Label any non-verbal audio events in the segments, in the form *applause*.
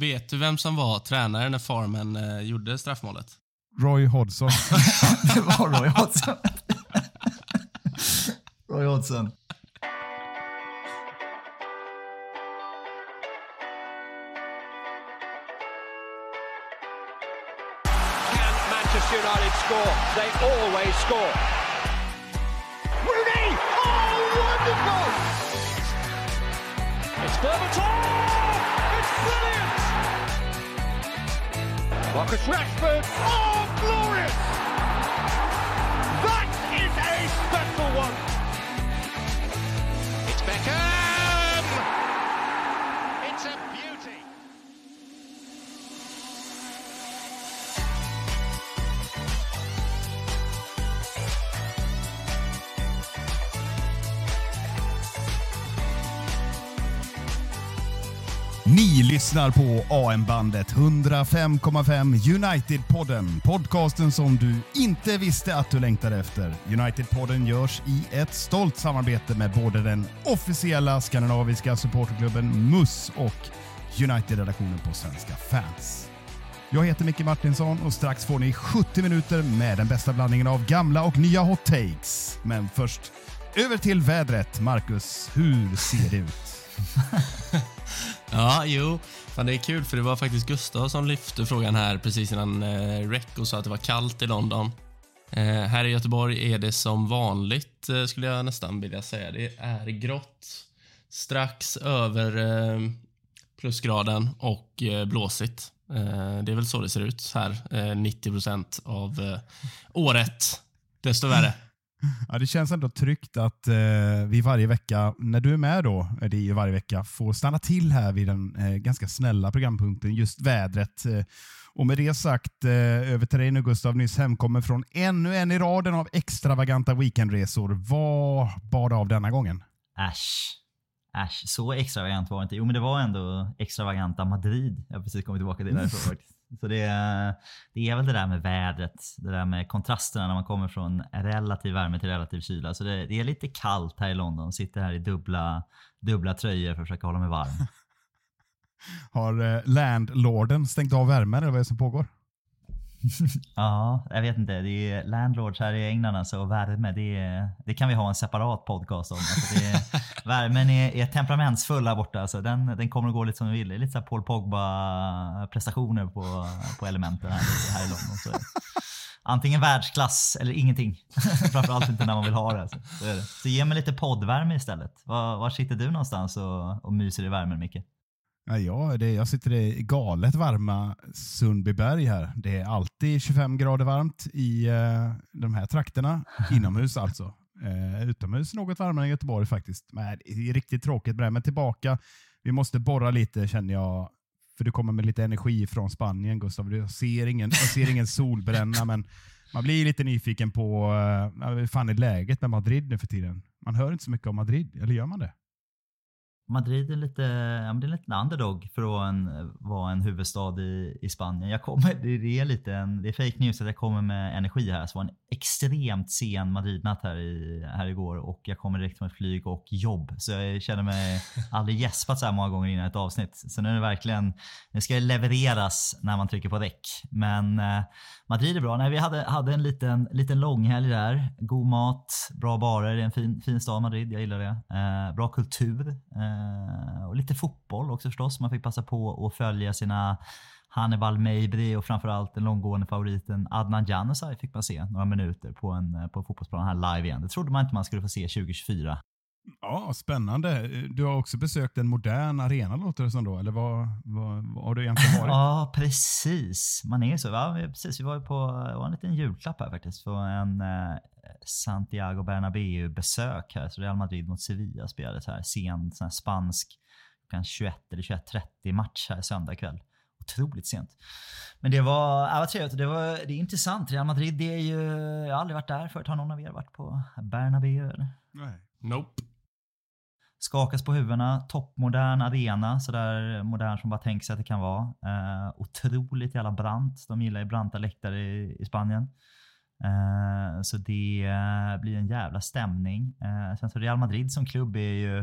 Vet du vem som var tränare när Farmen eh, gjorde straffmålet? Roy Hodgson. *laughs* det var Roy Hodgson. *laughs* Roy Hodgson. Manchester United score? They always score. Rooney! Oh, wonderful! It's Berbatov! Marcus Rashford! Oh, glorious! That is a special one! It's Beckham! Ni lyssnar på AM-bandet 105,5 United-podden. Podcasten som du inte visste att du längtade efter. United-podden görs i ett stolt samarbete med både den officiella skandinaviska supporterklubben MUS och United-redaktionen på Svenska fans. Jag heter Micke Martinsson och strax får ni 70 minuter med den bästa blandningen av gamla och nya hot takes. Men först över till vädret. Marcus, hur ser det ut? *laughs* Ja, jo. Fan, det är kul för det var faktiskt Gustav som lyfte frågan här precis innan eh, rec och sa att det var kallt i London. Eh, här i Göteborg är det som vanligt, eh, skulle jag nästan vilja säga. Det är grått, strax över eh, plusgraden och eh, blåsigt. Eh, det är väl så det ser ut här, eh, 90 procent av eh, året. Desto värre. Ja, det känns ändå tryggt att eh, vi varje vecka, när du är med då, det är ju varje vecka, får stanna till här vid den eh, ganska snälla programpunkten, just vädret. Eh, och med det sagt, eh, över till dig nu Gustav, nyss hemkommen från ännu en i raden av extravaganta weekendresor. Vad bar det av denna gången? Äsch. Äsch, så extravagant var det inte. Jo men det var ändå extravaganta Madrid. Jag har precis kommit tillbaka till därifrån *laughs* faktiskt. Så det, det är väl det där med vädret, det där med kontrasterna när man kommer från relativ värme till relativ kyla. Så det, det är lite kallt här i London. Sitter här i dubbla, dubbla tröjor för att försöka hålla mig varm. *laughs* Har eh, landlorden stängt av värmen eller vad är det som pågår? *laughs* Ja, jag vet inte. Det är landlords här i England alltså, och värme, det, är, det kan vi ha en separat podcast om. Alltså är, *laughs* värmen är, är temperamentsfull här borta. Alltså den, den kommer att gå lite som vi vill. Det är lite så Paul Pogba-prestationer på, på elementen här, här i London. Så antingen världsklass eller ingenting. *laughs* Framförallt inte när man vill ha det. Alltså. Så, det. så ge mig lite poddvärme istället. Var, var sitter du någonstans och, och myser i värmen, Micke? Ja, ja, det, jag sitter i galet varma Sundbyberg här. Det är alltid 25 grader varmt i eh, de här trakterna. *laughs* Inomhus alltså. Eh, utomhus något varmare än Göteborg faktiskt. Men det är riktigt tråkigt med det. Men tillbaka. Vi måste borra lite känner jag. För du kommer med lite energi från Spanien Gustav. Jag ser ingen, jag ser ingen solbränna men man blir lite nyfiken på eh, vad fan är läget med Madrid nu för tiden. Man hör inte så mycket om Madrid, eller gör man det? Madrid är lite, ja, men det är lite en underdog för att en, eh, vara en huvudstad i, i Spanien. Jag kommer, det, är lite en, det är fake news att jag kommer med energi här. Så det var en extremt sen Madridnatt här, i, här igår och jag kommer direkt med flyg och jobb. Så jag känner mig aldrig gäspat så här många gånger innan ett avsnitt. Så nu är det verkligen, nu ska det levereras när man trycker på däck. Men eh, Madrid är bra. Nej, vi hade, hade en liten, liten långhelg där. God mat, bra barer. Det är en fin, fin stad Madrid, jag gillar det. Eh, bra kultur. Eh, och lite fotboll också förstås. Man fick passa på att följa sina Hannibal Meibri och framförallt den långgående favoriten Adnan Januzaj fick man se några minuter på en, på en fotbollsplan här live igen. Det trodde man inte man skulle få se 2024. Ja, spännande. Du har också besökt en modern arena låter det som då, eller vad, vad, vad har du egentligen varit? Ja, precis. Man är så. Ja, precis. Vi var ju på var en liten julklapp här faktiskt. För en eh, Santiago Bernabéu-besök här. Så Real Madrid mot Sevilla spelades här. Sen sån här spansk klockan 21 eller 21.30 match här söndag kväll. Otroligt sent. Men det var, ja, vad trevligt. Det, var, det är intressant. Real Madrid, det är ju... Jag har aldrig varit där förut. Har någon av er varit på Bernabéu? Eller? Nej. Nope. Skakas på huvudena, toppmodern arena, sådär modern som bara tänker sig att det kan vara. Eh, otroligt jävla brant. De gillar ju branta läktare i, i Spanien. Eh, så det eh, blir en jävla stämning. Eh, sen så Real Madrid som klubb är ju...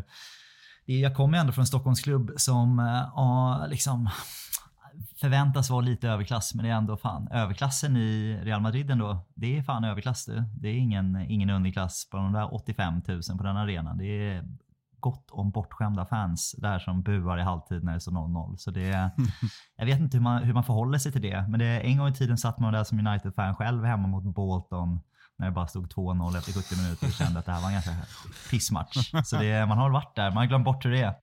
Är, jag kommer ändå från en Stockholmsklubb som, eh, liksom förväntas vara lite överklass, men det är ändå fan överklassen i Real Madrid ändå. Det är fan överklass du. Det är ingen, ingen underklass på de där 85 000 på den arenan. Det är gott om bortskämda fans där som buar i halvtid när det står 0-0. Så det, *laughs* jag vet inte hur man, hur man förhåller sig till det. Men det, en gång i tiden satt man där som United-fan själv hemma mot Bolton när det bara stod 2-0 efter 70 minuter och kände att det här var en ganska pissmatch. Så det, man har varit där, man har glömt bort hur det är.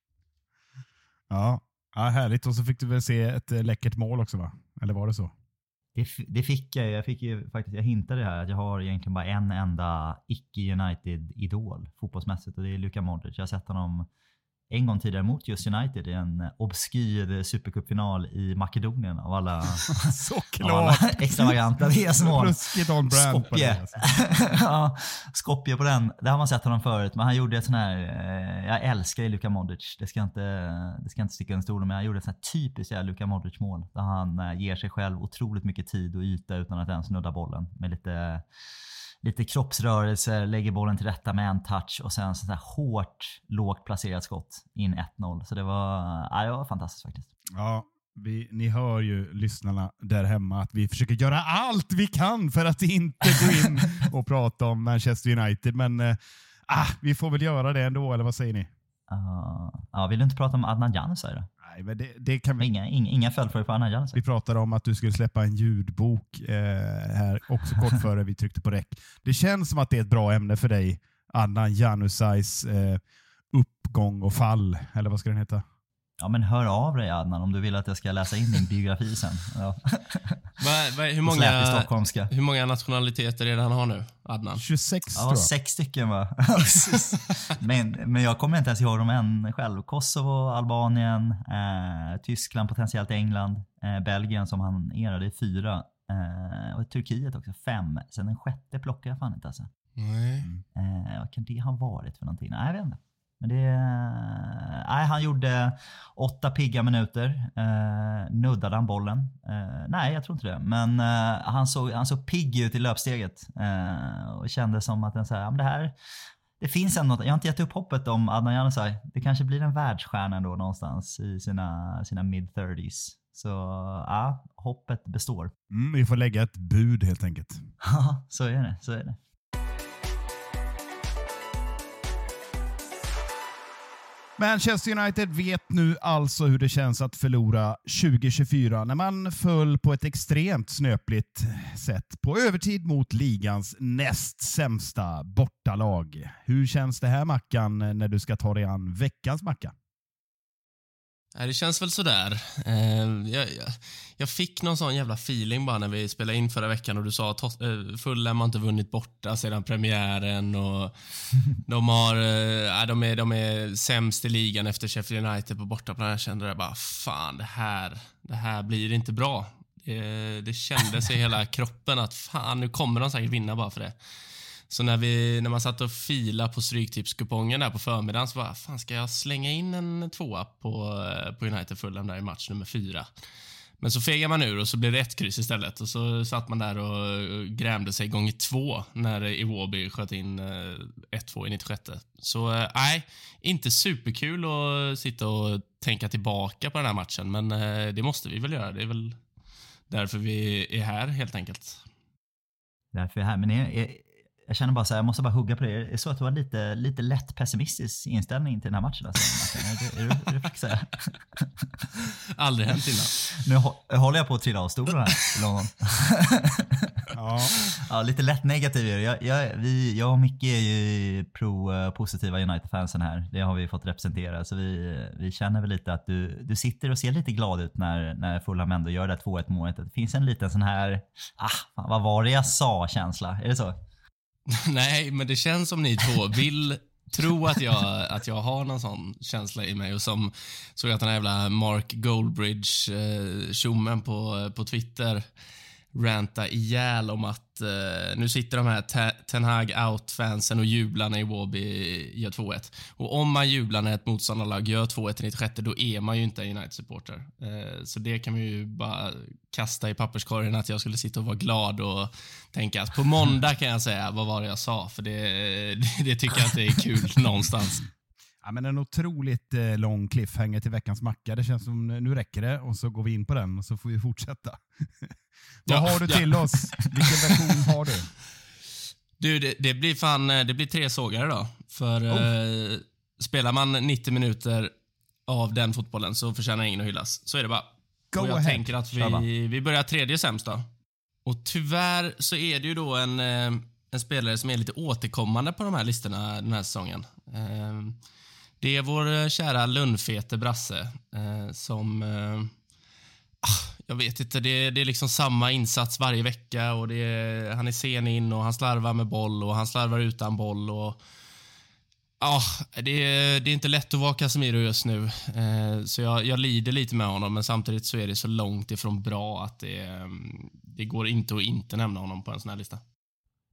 Ja. ja, härligt. Och så fick du väl se ett eh, läckert mål också va? Eller var det så? Det, det fick jag. Jag fick ju faktiskt, jag hintade här att jag har egentligen bara en enda icke-United-idol fotbollsmässigt och det är Luka Modric. Jag har sett honom en gång tidigare mot just United i en obskyr supercupfinal i Makedonien av alla, *laughs* av alla *laughs* extravaganta resmål. Det. Skopje. *laughs* Ja, Skopje på den. Där har man sett honom förut, men han gjorde ett sån här, eh, jag älskar ju Luka Modric, det ska inte, det ska inte sticka en stol men han gjorde ett sånt här typiskt Luka Modric mål. Där han eh, ger sig själv otroligt mycket tid och yta utan att ens nudda bollen. Med lite, lite kroppsrörelser, lägger bollen till rätta med en touch och sen sånt här hårt, lågt placerat skott in 1-0. Så det var, ja, det var fantastiskt faktiskt. Ja, vi, ni hör ju lyssnarna där hemma att vi försöker göra allt vi kan för att inte gå in *laughs* och prata om Manchester United. Men ah, vi får väl göra det ändå, eller vad säger ni? Uh, ja, vill du inte prata om Adnan Januzaj då? Nej, men det, det kan vi... Inga, inga, inga följdfrågor på Adnan Januzaj? Vi pratade om att du skulle släppa en ljudbok eh, här också kort *laughs* före vi tryckte på räck. Det känns som att det är ett bra ämne för dig, Adnan Januzajs eh, uppgång och fall, eller vad ska den heta? Ja men hör av dig Adnan om du vill att jag ska läsa in din biografi sen. Ja. *laughs* Va, va, hur, många, hur många nationaliteter är det han har nu, Adnan? 26 Ja, tror jag. sex stycken va? *laughs* men, men jag kommer inte ens ihåg dem än själv. Kosovo, Albanien, eh, Tyskland, potentiellt England, eh, Belgien som han erade i fyra. Eh, och Turkiet också, fem. Sen den sjätte plockar jag fan inte alltså. Nej. Eh, vad kan det ha varit för någonting? Nej, jag vet inte. Men det... Nej, han gjorde åtta pigga minuter. Eh, nuddade han bollen? Eh, nej, jag tror inte det. Men eh, han, såg, han såg pigg ut i löpsteget. Eh, och kände som att den så här, ja, men det här... Det finns ändå något. Jag har inte gett upp hoppet om Adnan Januzaj. Det kanske blir en världsstjärna ändå någonstans i sina, sina mid-30s. Så ja, hoppet består. Mm, vi får lägga ett bud helt enkelt. *laughs* Ja, så är det. Så är det. Manchester United vet nu alltså hur det känns att förlora 2024 när man föll på ett extremt snöpligt sätt på övertid mot ligans näst sämsta bortalag. Hur känns det här Mackan när du ska ta dig an veckans Macka? Nej, det känns väl sådär. Eh, jag, jag, jag fick någon sån jävla feeling bara när vi spelade in förra veckan och du sa att eh, Fulham har inte vunnit borta sedan premiären och *laughs* de, har, eh, de, är, de är sämst i ligan efter Sheffield United på bortaplan. Jag kände det bara, fan det här, det här blir inte bra. Det, det kändes i hela *laughs* kroppen att fan nu kommer de säkert vinna bara för det. Så när, vi, när man satt och fila på Stryktipskupongen där på förmiddagen så bara, fan ska jag slänga in en tvåa på, eh, på United Fulham där i match nummer fyra? Men så fegar man ur och så blir det ett kryss istället och så satt man där och eh, grämde sig gånger två när Iwobi sköt in eh, 1-2 i 96. Så nej, inte superkul att sitta och tänka tillbaka på den här matchen, men det måste vi väl göra. Det är väl därför vi är här helt enkelt. Därför är här. Men är, är, jag känner bara så här, jag måste bara hugga på det. Är det så att du har lite, lite lätt pessimistisk inställning till den här matchen? Alltså? Är det, är här? *laughs* Aldrig hänt innan. Nu hå- håller jag på att trilla av stolen här i London. *laughs* Ja, Ja, lite lätt negativ. Jag, jag, vi, jag och Micke är ju pro-positiva United-fansen här. Det har vi fått representera. Så vi, vi känner väl lite att du, du sitter och ser lite glad ut när, när Fulham ändå gör det här 2-1 målet. Det finns en liten sån här, ah, vad var det jag sa-känsla. Är det så? *laughs* Nej, men det känns som ni två vill tro att jag, att jag har någon sån känsla i mig. Och som såg att den här jävla Mark Goldbridge, eh, tjommen på, eh, på Twitter, ranta ihjäl om att eh, nu sitter de här Ten Hag out-fansen och jublar när Iwobi gör 2-1. Och om man jublar när ett motståndarlag gör 2-1 i 96, då är man ju inte en United-supporter. Eh, så det kan vi ju bara kasta i papperskorgen att jag skulle sitta och vara glad och tänka att på måndag kan jag säga vad var det jag sa, för det, det, *laughs* det tycker jag inte är kul *laughs* någonstans. Ja, men en otroligt eh, lång cliffhanger till veckans macka. Det känns som nu räcker det och så går vi in på den och så får vi fortsätta. *laughs* Vad Ja, har du ja. till oss? Vilken version har du? *laughs* Du, det, det blir fan eh, det blir tre sågar idag. För eh, spelar man 90 minuter av den fotbollen så förtjänar ingen att hyllas. Så är det bara. Go och jag ahead. tänker att vi, vi börjar tredje sämst då. Och tyvärr så är det ju då en, eh, en spelare som är lite återkommande på de här listorna den här säsongen. Eh, det är vår eh, kära Lundfete Brasse eh, som Ah, jag vet inte, det, det är liksom samma insats varje vecka och det är, han är sen in och han slarvar med boll och han slarvar utan boll. och Ja, det, är- det är inte lätt att vara Casemiro just nu. Eh, så jag, jag lider lite med honom, men samtidigt så är det så långt ifrån bra att det, mm, det går inte att inte nämna honom på en sån här lista.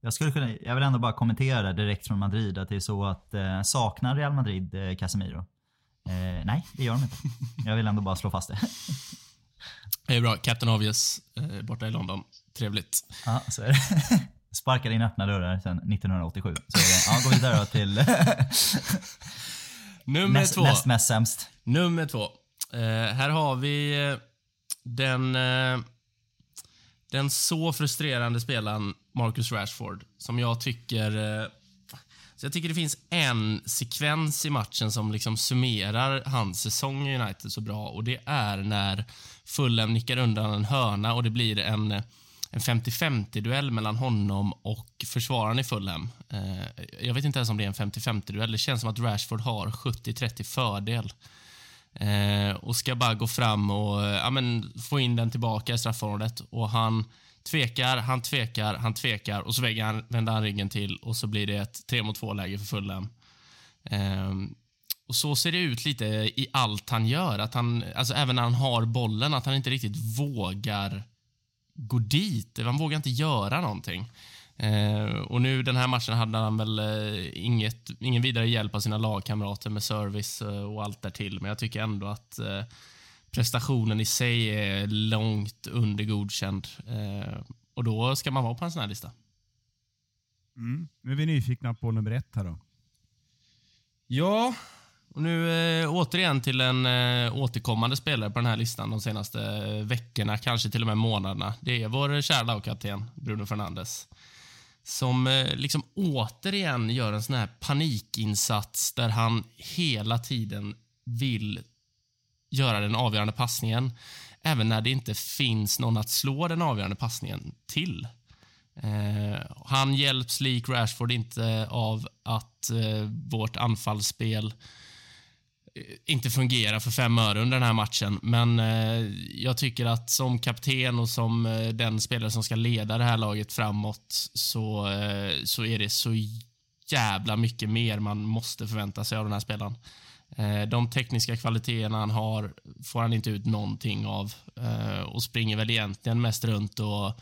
Jag, skulle kunna, jag vill ändå bara kommentera det direkt från Madrid att det är så att eh, saknar Real Madrid eh, Casemiro? Eh, nej, det gör de inte. Jag vill ändå bara slå fast det. *laughs* Det är bra. Captain Obvious eh, borta i London. Trevligt. Ja, så är det. *laughs* Sparkar in öppna dörrar sedan 1987. Så är det. Ja, gå vidare då till *laughs* Nummer näst, två. näst mest sämst. Nummer två. Eh, här har vi eh, den, eh, den så frustrerande spelaren Marcus Rashford som jag tycker... Så jag tycker det finns en sekvens i matchen som liksom summerar hans säsong i United så bra och det är när Fulham nickar undan en hörna och det blir en, en 50-50-duell mellan honom och försvararen i Fulham. Eh, jag vet inte ens om det är en 50-50-duell. Det känns som att Rashford har 70-30 fördel. Eh, och ska bara gå fram och eh, ja, men, få in den tillbaka i straffområdet. Och han tvekar, han tvekar, han tvekar och så vänder han, vänder han ryggen till och så blir det ett 3 mot 2-läge för Fulham. Ehm, och så ser det ut lite i allt han gör. Att han, alltså även när han har bollen, att han inte riktigt vågar gå dit. Han vågar inte göra någonting. Eh, och nu den här matchen hade han väl eh, inget, ingen vidare hjälp av sina lagkamrater med service eh, och allt därtill. Men jag tycker ändå att eh, prestationen i sig är långt under godkänd. Eh, och då ska man vara på en sån här lista. Mm. Nu är vi nyfikna på nummer ett här då. Ja, och nu eh, återigen till en eh, återkommande spelare på den här listan de senaste eh, veckorna, kanske till och med månaderna. Det är vår kära lagkapten Bruno Fernandes. Som eh, liksom återigen gör en sån här panikinsats där han hela tiden vill göra den avgörande passningen. Även när det inte finns någon att slå den avgörande passningen till. Eh, han hjälps lik Rashford inte av att eh, vårt anfallsspel eh, inte fungerar för fem öre under den här matchen. Men eh, jag tycker att som kapten och som eh, den spelare som ska leda det här laget framåt så, eh, så är det så jävla mycket mer man måste förvänta sig av den här spelaren. Eh, de tekniska kvaliteterna han har får han inte ut någonting av eh, och springer väl egentligen mest runt och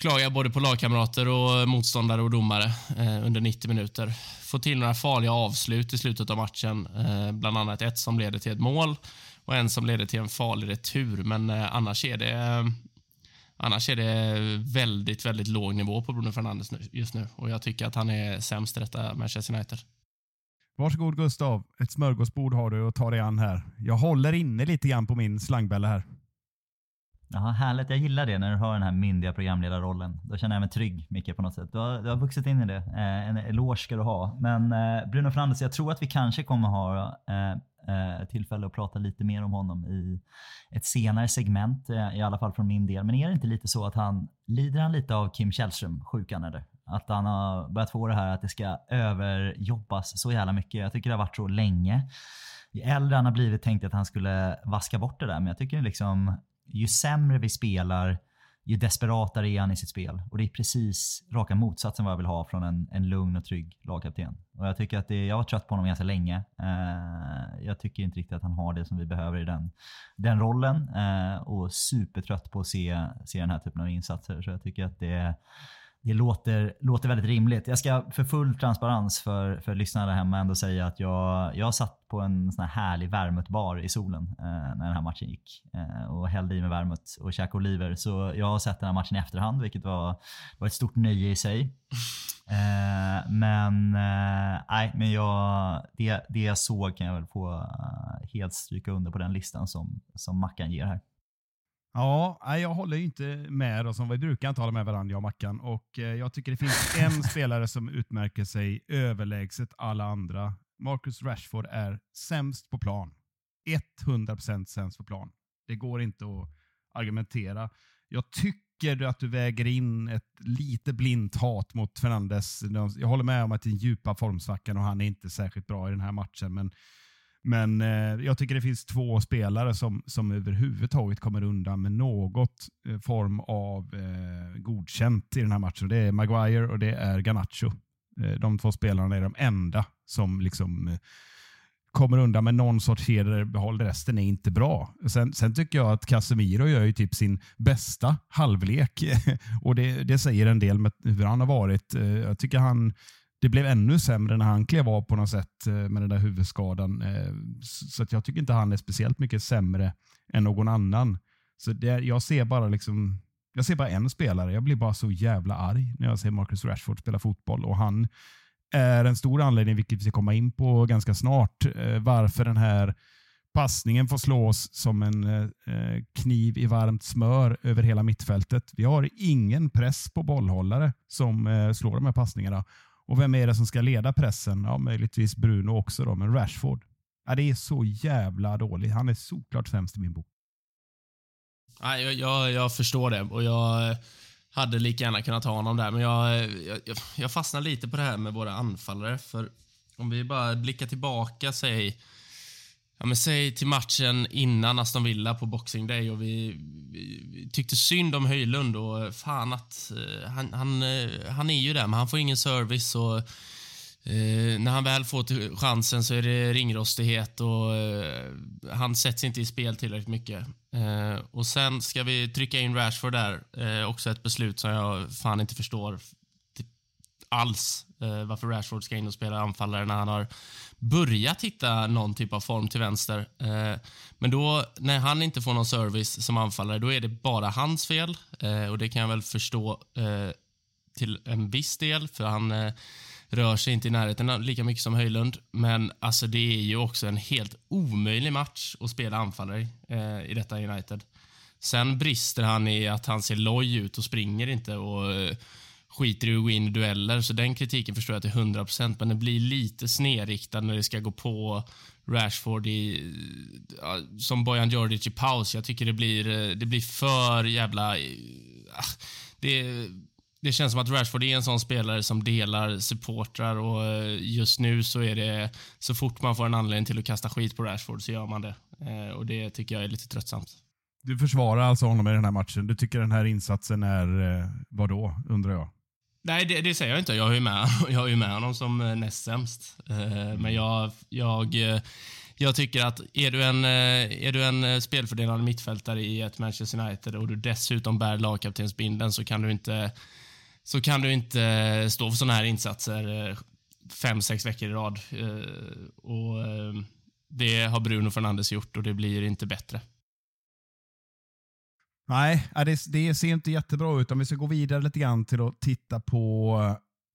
klagar både på lagkamrater och motståndare och domare eh, under 90 minuter. Får till några farliga avslut i slutet av matchen. Bland annat ett som leder till ett mål och en som leder till en farlig retur. Men annars är det Annars är det väldigt, väldigt låg nivå på Bruno Fernandes just nu och jag tycker att han är sämst i detta Manchester United. Varsågod Gustav, ett smörgåsbord har du att ta dig an här. Jag håller inne lite grann på min slangbälla här. Jaha, härligt. Jag gillar det när du har den här myndiga programledarrollen. Då känner jag mig trygg, Micke, på något sätt. Du har, du har vuxit in i det. Eh, en eloge ska du ha. Men eh, Bruno Fernandes, jag tror att vi kanske kommer ha eh, eh tillfälle att prata lite mer om honom i ett senare segment, eh, i alla fall från min del. Men är det inte lite så att han, lider han lite av Kim Källström-sjukan eller? Att han har börjat få det här att det ska överjobbas så jävla mycket. Jag tycker det har varit så länge. Ju äldre han har blivit tänkte jag att han skulle vaska bort det där, men jag tycker liksom ju sämre vi spelar, ju desperatare är han i sitt spel. Och det är precis raka motsatsen vad jag vill ha från en, en lugn och trygg lagkapten. Och jag tycker att det, jag har varit trött på honom ganska länge. Eh, jag tycker inte riktigt att han har det som vi behöver i den, den rollen. Eh, och supertrött på att se, se den här typen av insatser. Så jag tycker att det det låter, låter väldigt rimligt. Jag ska för full transparens för, för lyssnarna där hemma ändå säga att jag, jag satt på en sån här härlig värmutbar i solen eh, när den här matchen gick. Eh, och hällde i mig vermut och käkade oliver. Så jag har sett den här matchen i efterhand, vilket var, var ett stort nöje i sig. Eh, men eh, nej, men jag, det, det jag såg kan jag väl få eh, helt stryka under på den listan som, som Mackan ger här. Ja, jag håller ju inte med. Då, som vi brukar inte hålla med varandra, jag och Mackan. Och, eh, jag tycker det finns en *laughs* spelare som utmärker sig överlägset alla andra. Marcus Rashford är sämst på plan. 100% sämst på plan. Det går inte att argumentera. Jag tycker att du väger in ett lite blint hat mot Fernandes. Jag håller med om att det är en djupa formsvackan och han är inte särskilt bra i den här matchen. Men men eh, jag tycker det finns två spelare som, som överhuvudtaget kommer undan med något eh, form av eh, godkänt i den här matchen. Det är Maguire och det är Ganacho. Eh, de två spelarna är de enda som liksom eh, kommer undan med någon sorts hederbehåll. Resten är inte bra. Sen, sen, tycker jag att Casemiro gör ju typ sin bästa halvlek *laughs* och det, det säger en del med hur han har varit. Eh, jag tycker han det blev ännu sämre när han klev av på något sätt eh, med den där huvudskadan. Eh, så att jag tycker inte han är speciellt mycket sämre än någon annan. Så det, jag ser bara liksom jag ser bara en spelare. Jag blir bara så jävla arg när jag ser Marcus Rashford spela fotboll. Och Han är en stor anledning, vilket vi ska komma in på ganska snart, eh, varför den här passningen får slås som en kniv i varmt smör över hela mittfältet. Vi har ingen press på bollhållare som slår de här passningarna. Och vem är det som ska leda pressen? Ja, möjligtvis Bruno också då, men Rashford. Ja, det är så jävla dåligt. Han är såklart sämst i min bok. Ja, jag, jag, jag förstår det och jag eh, hade lika gärna kunnat ha honom där, men eh, jag, jag, jag fastnar lite på det här med våra anfallare. För om vi bara blickar tillbaka, säg Ja, men säg till matchen innan Aston Villa på Boxing Day och vi, vi, vi tyckte synd om Höjlund och fan att uh, han, han, uh, han är ju där, men han får ingen service och uh, när han väl får chansen så är det ringrostighet och han sätts inte i spel tillräckligt mycket. och sen ska vi trycka in Rashford där, också ett beslut som jag fan inte förstår alls Eh, varför Rashford ska in och spela anfallare när han har börjat hitta någon typ av form till vänster. Eh, men då, när han inte får någon service som anfallare, då är det bara hans fel. Eh, och det kan jag väl förstå eh, till en viss del, för han eh, rör sig inte i närheten lika mycket som Höjlund. Men alltså, det är ju också en helt omöjlig match att spela anfallare eh, i detta United. Sen brister han i att han ser loj ut och springer inte och eh, skiter i att gå in i dueller, så den kritiken förstår jag till 100 procent. men den blir lite snedriktad när det ska gå på Rashford i, ja, som Bojan Djordjic i paus. Jag tycker det blir, det blir för jävla... Eh, ah, det, det känns som att Rashford är en sån spelare som delar supportrar och eh, just nu så är det så fort man får en anledning till att kasta skit på Rashford så gör man det. Eh, och det tycker jag är lite tröttsamt. Du försvarar alltså honom i den här matchen. Du tycker den här insatsen är, vadå? undrar jag? Nej, det, det, säger jag inte. Jag har ju med, *laughs* jag har ju med honom som eh, näst sämst. Eh, men jag, jag, eh, jag tycker att är du, en, är du en spelfördelande mittfältare i ett Manchester United och du dessutom bär lagkaptensbindeln så kan du inte, så kan du inte stå för såna här insatser fem, sex veckor i rad. Och Det har Bruno Fernandes gjort och det blir inte bättre. Nej, det, det ser inte jättebra ut. Om vi ska gå vidare lite grann till att titta på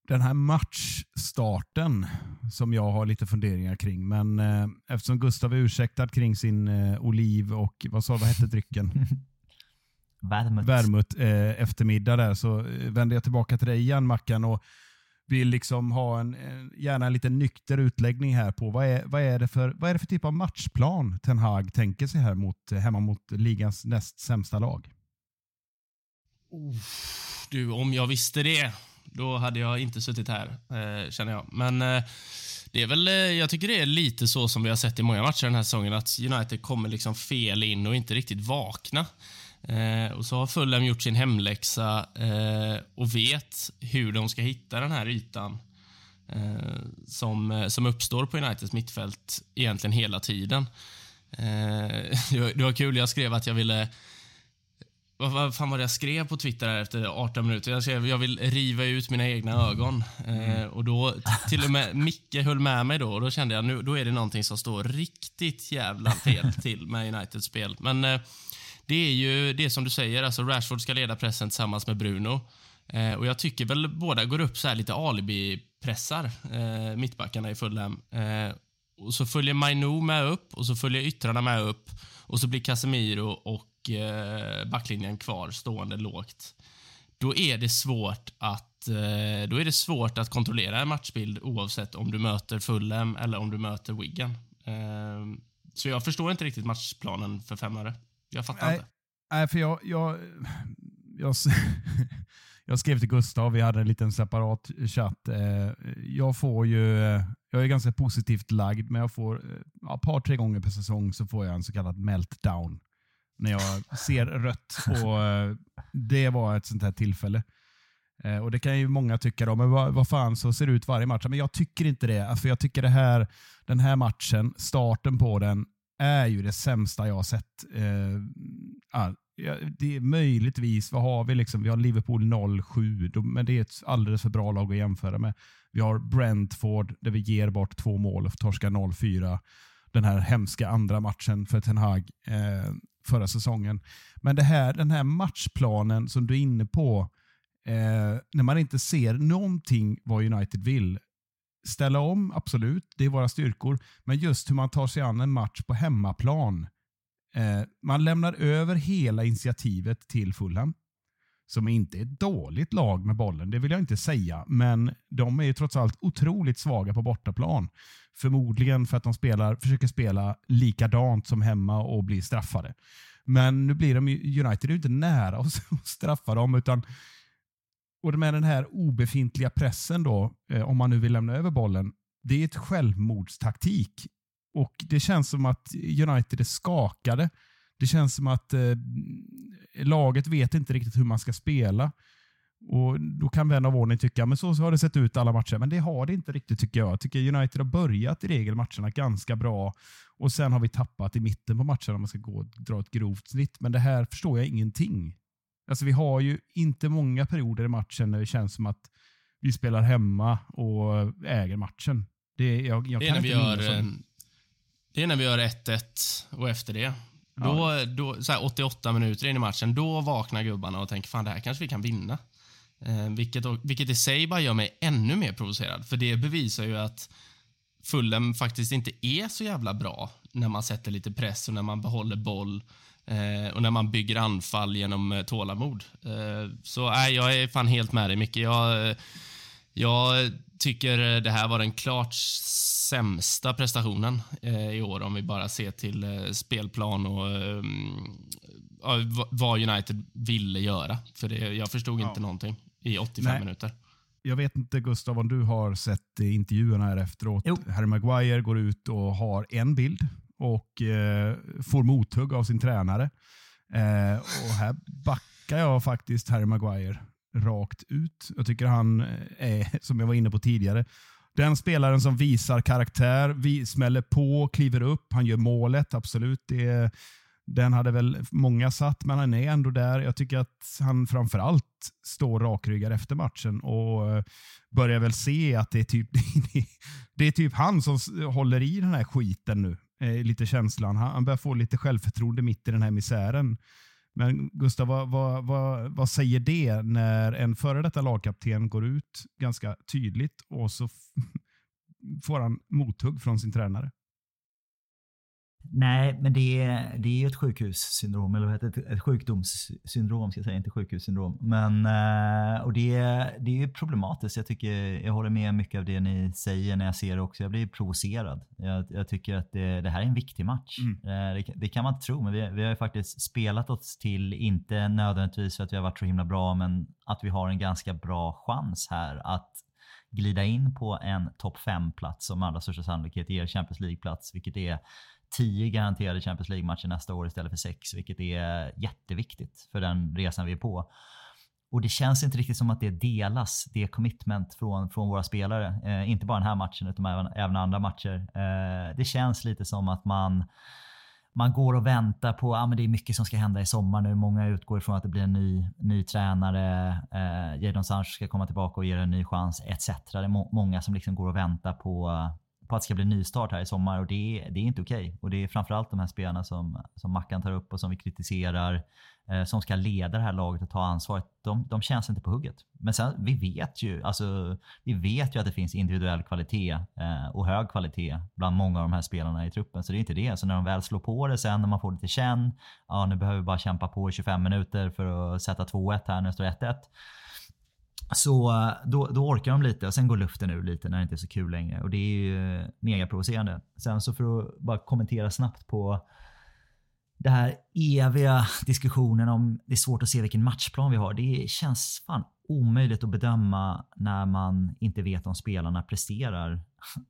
den här matchstarten som jag har lite funderingar kring. Men eh, eftersom Gustav är ursäktad kring sin eh, oliv och vad sa vad hette drycken? *laughs* Värmut. Värmut eh, eftermiddag där så eh, vänder jag tillbaka till dig igen Mackan och vill liksom ha en, gärna en lite nykter utläggning här på vad är, vad, är det för, vad är det för typ av matchplan Ten Hag tänker sig här mot, hemma mot ligans näst sämsta lag? Oh, du, om jag visste det, då hade jag inte suttit här, eh, känner jag. Men eh, det är väl, eh, jag tycker det är lite så som vi har sett i många matcher den här säsongen, att United kommer liksom fel in och inte riktigt vakna. Eh, och så har Fulham gjort sin hemläxa eh, och vet hur de ska hitta den här ytan eh, som, eh, som uppstår på Uniteds mittfält egentligen hela tiden. Eh, *laughs* det, var, det var kul, jag skrev att jag ville vad, vad fan var det jag skrev på Twitter efter 18 minuter? Jag skrev jag vill riva ut mina egna ögon. Mm. Eh, och då, till och med Micke höll med mig då och då kände jag nu då är det någonting som står riktigt jävla fel till med Uniteds spel. Men eh, det är ju det som du säger, alltså Rashford ska leda pressen tillsammans med Bruno. Eh, och jag tycker väl båda går upp så här lite alibi-pressar, eh, mittbackarna i Fulham. Eh, och så följer Mainu med upp och så följer yttrarna med upp och så blir Casemiro och eh, backlinjen kvar stående lågt. Då är det svårt att eh, då är det svårt att kontrollera en matchbild oavsett om du möter Fulham eller om du möter Wigan. Eh, så jag förstår inte riktigt matchplanen för femmare. Jag fattar Nej. inte. Nej, för jag, jag, jag, *laughs* jag skrev till Gustav, vi hade en liten separat chatt. Eh, Jag får ju, eh, jag är ganska positivt lagd, men jag får eh, ja, ett par, tre gånger per säsong så får jag en så kallad meltdown. När jag *laughs* ser rött och det var ett sånt här tillfälle. Och Det kan ju många tycka, då, men vad, vad fan så ser det ut varje match. Men jag tycker inte det. För jag tycker det här, den här matchen, starten på den, är ju det sämsta jag har sett. Eh, ja, det är möjligtvis, vad har vi? Liksom? Vi har Liverpool 0-7, men det är ett alldeles för bra lag att jämföra med. Vi har Brentford där vi ger bort två mål och torskar 0-4. Den här hemska andra matchen för Ten Hag eh, förra säsongen. Men det här, den här matchplanen som du är inne på, eh, när man inte ser någonting vad United vill. Ställa om, absolut, det är våra styrkor. Men just hur man tar sig an en match på hemmaplan. Eh, man lämnar över hela initiativet till Fulham. Som inte är ett dåligt lag med bollen, det vill jag inte säga. Men de är ju trots allt otroligt svaga på bortaplan. Förmodligen för att de spelar, försöker spela likadant som hemma och blir straffade. Men nu blir de ju- United är ju inte nära *laughs* att straffa dem, utan och med den här obefintliga pressen då, eh, om man nu vill lämna över bollen, det är ett självmordstaktik. Och det känns som att United är skakade. Det känns som att eh, laget vet inte riktigt hur man ska spela. Och Då kan vän av ordning tycka men så, så har det sett ut alla matcher. Men det har det inte riktigt tycker jag. Jag tycker United har börjat i regel matcherna ganska bra och sen har vi tappat i mitten på matcherna om man ska gå dra ett grovt snitt. Men det här förstår jag ingenting. Alltså vi har ju inte många perioder i matchen när det känns som att vi spelar hemma och äger matchen. Det, jag, jag Det är, när vi gör, som- det är när vi gör 1-1 och efter det. Då, då, så här 88 minuter in i matchen, då vaknar gubbarna och tänker fan det här kanske vi kan vinna. Eh, vilket, vilket i sig bara gör mig ännu mer provocerad. För det bevisar ju att Fulham faktiskt inte är så jävla bra när man sätter lite press och när man behåller boll och när man bygger anfall genom eh, tålamod. Eh, så nej, jag är fan helt med dig Micke. Jag, eh, jag tycker det här var den klart sämsta prestationen eh, i år om vi bara ser till eh, spelplan och eh, ja, vad United ville göra. För det, jag förstod inte någonting i 85 Nej. minuter. Jag vet inte Gustav om du har sett eh, intervjuerna här efteråt. Jo. Harry Maguire går ut och har en bild och eh, får mothugg av sin tränare. Eh, och här backar jag faktiskt Harry Maguire rakt ut. Jag tycker han eh, är, *laughs* som jag var inne på tidigare, den spelaren som visar karaktär, vi smäller på, kliver upp, han gör målet, absolut. Det den hade väl många satt, men han är ändå där. Jag tycker att han framförallt står rakryggad efter matchen och eh, börjar väl se att det är typ, *laughs* det är typ han som håller i den här skiten nu. Eh, lite känslan. Han, han börjar få lite självförtroende mitt i den här misären. Men Gustav, vad, vad, vad, vad säger det när en före detta lagkapten går ut ganska tydligt och så *laughs* får han mothugg från sin tränare? Nej, men det är, det är ett sjukhussyndrom, eller vad heter det? Ett, sjukdomssyndrom, ska jag säga, inte sjukhussyndrom. Men, eh, och det, är- det är ju problematiskt. Jag, tycker, jag håller med mycket av det ni säger när jag ser det också. Jag blir provocerad. Jag, jag tycker att det, det här är en viktig match. Mm. Eh, Det, det kan man inte tro, men vi, vi har ju faktiskt spelat oss till, inte nödvändigtvis för att vi har varit så himla bra, men att vi har en ganska bra chans här att glida in på en topp 5-plats som allra största sannolikhet ger Champions League-plats, vilket är tio garanterade Champions League-matcher nästa år istället för sex, vilket är jätteviktigt för den resan vi är på. Och det känns inte riktigt som att det delas, det commitment från, från våra spelare. Eh, inte bara den här matchen utan även, även andra matcher. Eh, det känns lite som att man man går och väntar på att ah, men det är mycket som ska hända i sommar nu. Många utgår ifrån att det blir en ny, ny tränare. Eh, Jadon Sancho ska komma tillbaka och ge det en ny chans etc. Det är må många som liksom går och väntar på, på att det ska bli nystart här i sommar och det, är- det är inte okej. Och det är framförallt de här spelarna som, som Mackan tar upp och som vi kritiserar. eh, som ska leda det här laget och ta ansvaret, de, de känns inte på hugget. Men sen, vi vet ju, alltså, vi vet ju att det finns individuell kvalitet eh, och hög kvalitet bland många av de här spelarna i truppen. Så det är inte det. Så när de väl slår på det sen, när man får lite känn, ja nu behöver vi bara kämpa på i 25 minuter för att sätta 2-1 här när det står 1-1. Så eh, då, då orkar de lite och sen går luften ur lite när det inte är så kul längre. Och det är ju eh, mega provocerande. Sen så för att bara kommentera snabbt på det här eviga diskussionen om det är svårt att se vilken matchplan vi har. Det känns fan omöjligt att bedöma när man inte vet om spelarna presterar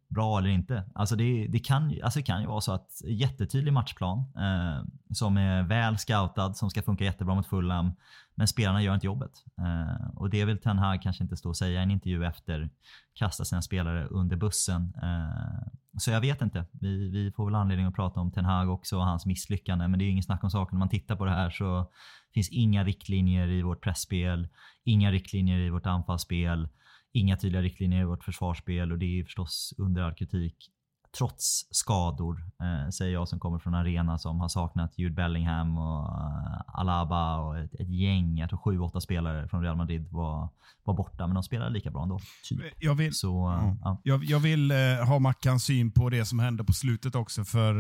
bra eller inte. Alltså det, det, kan, alltså det kan ju vara så att jättetydlig matchplan eh, som är väl scoutad, som ska funka jättebra mot Fulham, men spelarna gör inte jobbet. Eh, och det vill Ten Hag kanske inte stå och säga i en intervju efter, kasta sina spelare under bussen. Eh, så jag vet inte. Vi, vi får väl anledning att prata om Ten Hag också och hans misslyckande, men det är ju ingen snack om saken. När man tittar på det här så finns inga riktlinjer i vårt pressspel, inga riktlinjer i vårt anfallsspel, inga tydliga riktlinjer i vårt försvarsspel och det är förstås under all kritik trots skador, eh, säger jag som kommer från arena som har saknat Jude Bellingham och uh, Alaba och ett, ett gäng, jag tror sju, åtta spelare från Real Madrid var, var borta, men de spelade lika bra ändå. Typ. Jag vill, Så, uh, ja. jag, jag, vill uh, ha Mackans syn på det som hände på slutet också, för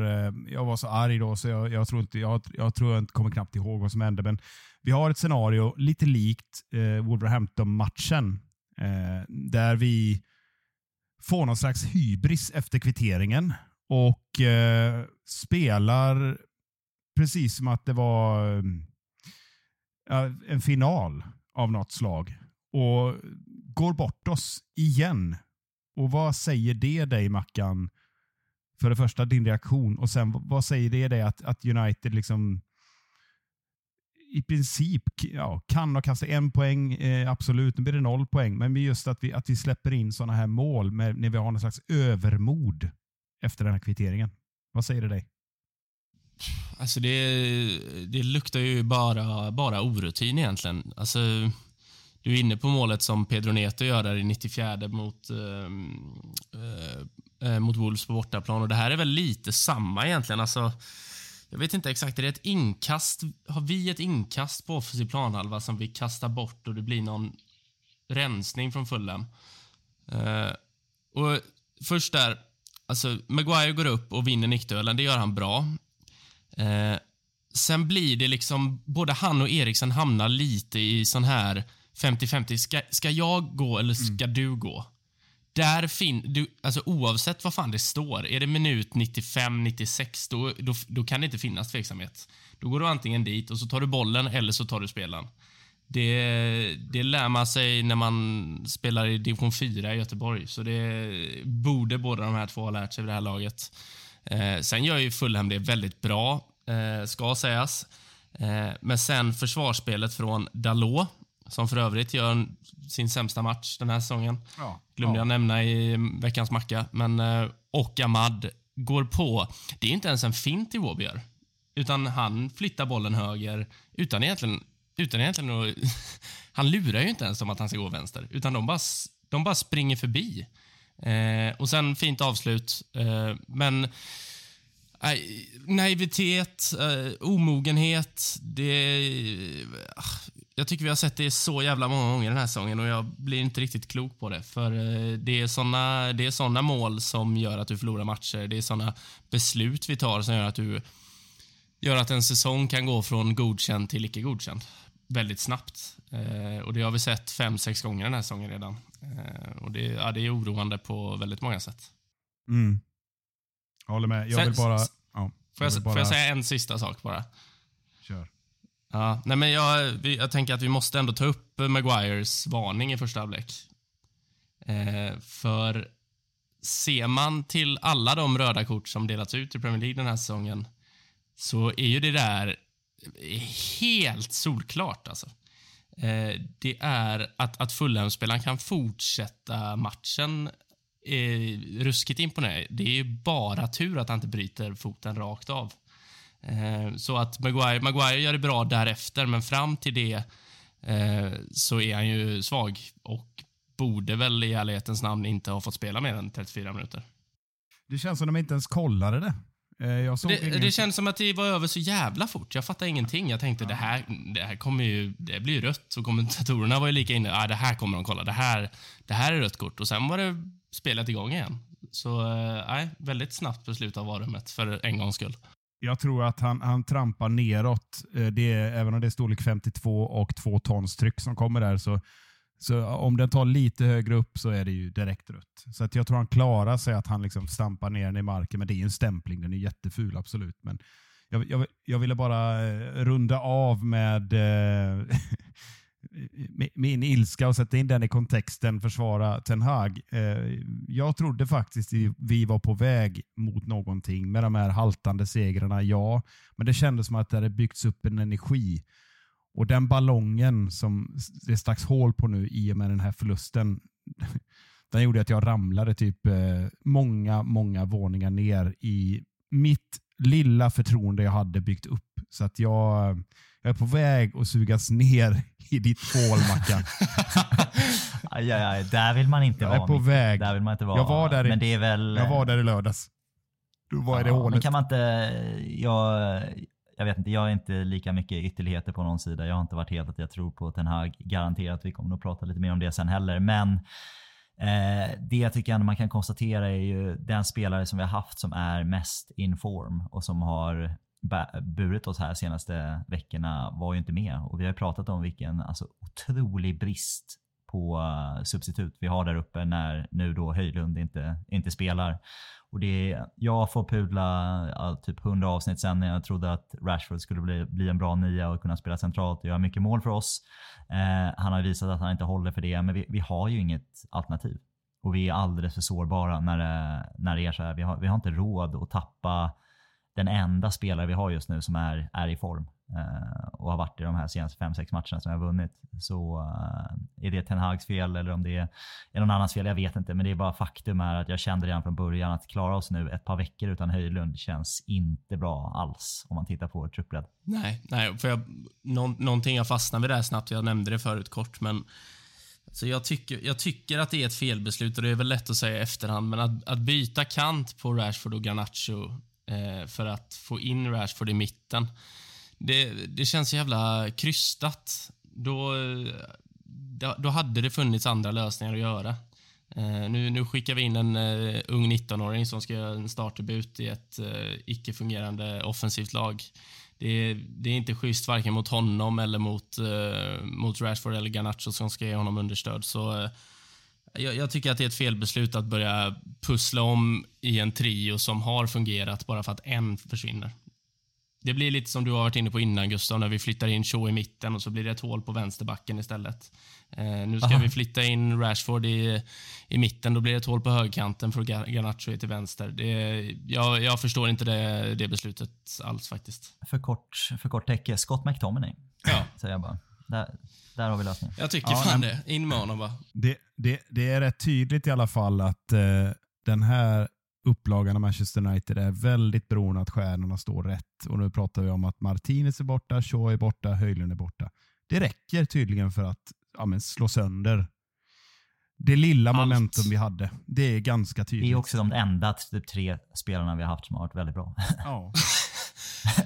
jag var så arg då så jag, jag tror inte, jag, jag tror jag inte kommer knappt ihåg vad som hände, men vi har ett scenario lite likt Wolverhampton-matchen, där vi får någon slags hybris efter kvitteringen och eh, spelar precis som att det var eh, eh, en final av något slag och går bort oss igen. Och vad säger det dig, Mackan? För det första din reaktion och sen vad säger det dig att, att United liksom i princip ja, kan ha kasta en poäng, eh, absolut. Nu blir det noll poäng, men just att vi, att vi släpper in sådana här mål med, när vi har någon slags övermod efter den här kvitteringen. Vad säger det dig? Alltså det, det luktar ju bara, bara orutin egentligen. Alltså, du är inne på målet som Pedro Neto gör där i 94 mot, eh, eh, eh, mot Wolves på bortaplan. Och det här är väl lite samma egentligen. Alltså, jag vet inte exakt, är det ett inkast? Har vi ett inkast på offensiv planhalva som vi kastar bort och det blir någon rensning från Fulham? Uh, och först där, alltså Maguire går upp och vinner nickduellen, det gör han bra. Uh, sen blir det liksom, både han och Eriksen hamnar lite i sån här 50-50. Ska, ska jag gå eller ska mm. du gå? Där fin du, alltså oavsett vad fan det står, är det minut 95, 96, då, då, då kan det inte finnas tveksamhet. Då går du antingen dit och så tar du bollen eller så tar du spelaren. Det, det lär man sig när man spelar i division 4 i Göteborg, så det borde båda de här två ha lärt sig vid det här laget. Eh, sen gör ju Fulham det väldigt bra, eh, ska sägas. Eh, men sen försvarsspelet från Dalot, som för övrigt gör sin sämsta match den här säsongen. Ja. Glömde ja. jag nämna i veckans macka. Men, eh, och Ahmad går på. Det är inte ens en fint Iwobi gör. Utan han flyttar bollen höger utan egentligen, utan egentligen att, *laughs* Han lurar ju inte ens om att han ska gå vänster. Utan de bara, de bara springer förbi. Eh, och sen fint avslut. Eh, men eh, naivitet, eh, omogenhet. Det, jag tycker vi har sett det så jävla många gånger den här säsongen och jag blir inte riktigt klok på det. För eh, det är såna, det är såna mål som gör att du förlorar matcher. Det är såna beslut vi tar som gör att du gör att en säsong kan gå från godkänd till icke godkänd väldigt snabbt. Eh, och det har vi sett fem, sex gånger den här säsongen redan. Eh, och det, ja, det är oroande på väldigt många sätt. Mm. Jag håller med. Jag vill bara... Ja, får, jag, bara... får jag säga en sista sak bara? Kör. Ja, nej men jag, jag tänker att vi måste ändå ta upp Maguires varning i första halvlek. Eh, för ser man till alla de röda kort som delats ut i Premier League den här säsongen så är ju det där helt solklart. Alltså. Eh, det är att, att Fulham-spelaren kan fortsätta matchen eh, ruskigt imponerande. Det är bara tur att han inte bryter foten rakt av. Eh, så att Maguire, Maguire gör det bra därefter, men fram till det eh, så är han ju svag och borde väl i ärlighetens namn inte ha fått spela mer än 34 minuter. Det känns som de inte ens kollade det. Eh, Det, det känns som att det var över så jävla fort. Jag fattar ingenting. Jag tänkte det här, det här kommer ju, det blir ju rött. Och kommentatorerna var ju lika inne, ah, det här kommer de kolla. Det här, det här är rött kort. Och sen var det spelet igång igen. Så nej, väldigt snabbt beslut av varummet för en gångs skull. Jag tror att han, han trampar neråt. Eh, det är, även om det är storlek 52 och 2 tons tryck som kommer där, så, så om den tar lite högre upp så är det ju direkt rött. Så att jag tror han klarar sig att han liksom stampar ner den i marken, men det är ju en stämpling. Den är jätteful, absolut. Men jag, jag, jag ville bara eh, runda av med eh, *laughs* min ilska och sätta in den i kontexten, försvara Ten Hag. Eh, jag trodde faktiskt vi- var på väg mot någonting med de här haltande segrarna, ja. Men det kändes som att det hade byggts upp en energi. Och den ballongen som det stacks hål på nu i och med den här förlusten, *laughs* den gjorde att jag ramlade typ eh, många, många våningar ner i mitt lilla förtroende jag hade byggt upp. Så att jag, jag är på väg att sugas ner i ditt hål, Mackan. *laughs* Aj, aj, aj, där vill man inte Jag är vara. på Micke. väg. Där vill man inte vara. Jag var där i- Men det är väl... Jag var där i lördags. Då var jag i det Ja, men hålet. kan man inte... Jag, jag vet inte, jag är inte lika mycket ytterligheter på någon sida. Jag har inte varit helt att jag tror på Ten Hag. Garanterat, vi kommer att prata lite mer om det sen heller. Men eh, det jag tycker ändå man kan konstatera är ju den spelare som vi har haft som är mest in form och som har burit oss här senaste veckorna var ju inte med. Och vi har ju pratat om vilken alltså, otrolig brist på eh, substitut vi har där uppe när nu då Höjlund inte, inte spelar. Och det är, jag får pudla ja, typ 100 avsnitt sen när jag trodde att Rashford skulle bli, bli en bra nia och kunna spela centralt och göra mycket mål för oss. Eh, han har visat att han inte håller för det, men vi, vi har ju inget alternativ. Och vi är alldeles för sårbara när det, när det är så här. Vi har, vi har inte råd att tappa den enda spelare vi har just nu som är, är i form eh, och har varit i de här senaste 5-6 matcherna som jag har vunnit. Så eh, är det Ten Hags fel eller om det är, är någon annans fel, jag vet inte. Men det är bara faktum är att jag kände redan från början att klara oss nu ett par veckor utan Höjlund känns inte bra alls om man tittar på truppbredd. Nej, nej för jag, någon, någonting jag fastnade vid där snabbt. Jag nämnde det förut kort, men så jag, tycker, jag tycker att det är ett felbeslut och det är väl lätt att säga i efterhand, men att, att byta kant på Rashford och Garnacho Eh, för att få in Rashford i mitten, det, det känns så jävla krystat. Då, eh, då, då hade det funnits andra lösningar att göra. Eh, nu, nu skickar vi in en eh, ung 19-åring som ska göra en startdebut i ett eh, icke-fungerande offensivt lag. Det är, det är inte schysst varken mot honom eller mot, eh, mot Rashford eller Garnacho som ska ge honom understöd. Så, eh, jag, jag tycker att det är ett felbeslut att börja pussla om i en trio som har fungerat bara för att en försvinner. Det blir lite som du har varit inne på innan, Gustav, när vi flyttar in Shaw i mitten och så blir det ett hål på vänsterbacken istället. Eh, nu ska Aha. vi flytta in Rashford i, i mitten, då blir det ett hål på högkanten för Gar- Garnacho är till vänster. Det, jag, jag förstår inte det, det beslutet alls faktiskt. För kort, för kort täcke, Scott McTominay Ja, säger jag bara. Där, där har vi lösningen. jag tycker Ja, fan men- det. In med honom bara. Det, det, det är rätt tydligt i alla fall att eh, den här upplagan av Manchester United är väldigt beroende av att stjärnorna står rätt. Och nu pratar vi om att Martinez är borta, Shaw är borta, Höjlund är borta. Det räcker tydligen för att ja, men slå sönder det lilla Allt. momentum vi hade. Det är ganska Det tydligt. är också de enda typ, tre spelarna vi har haft som har varit väldigt bra. Ja. *laughs*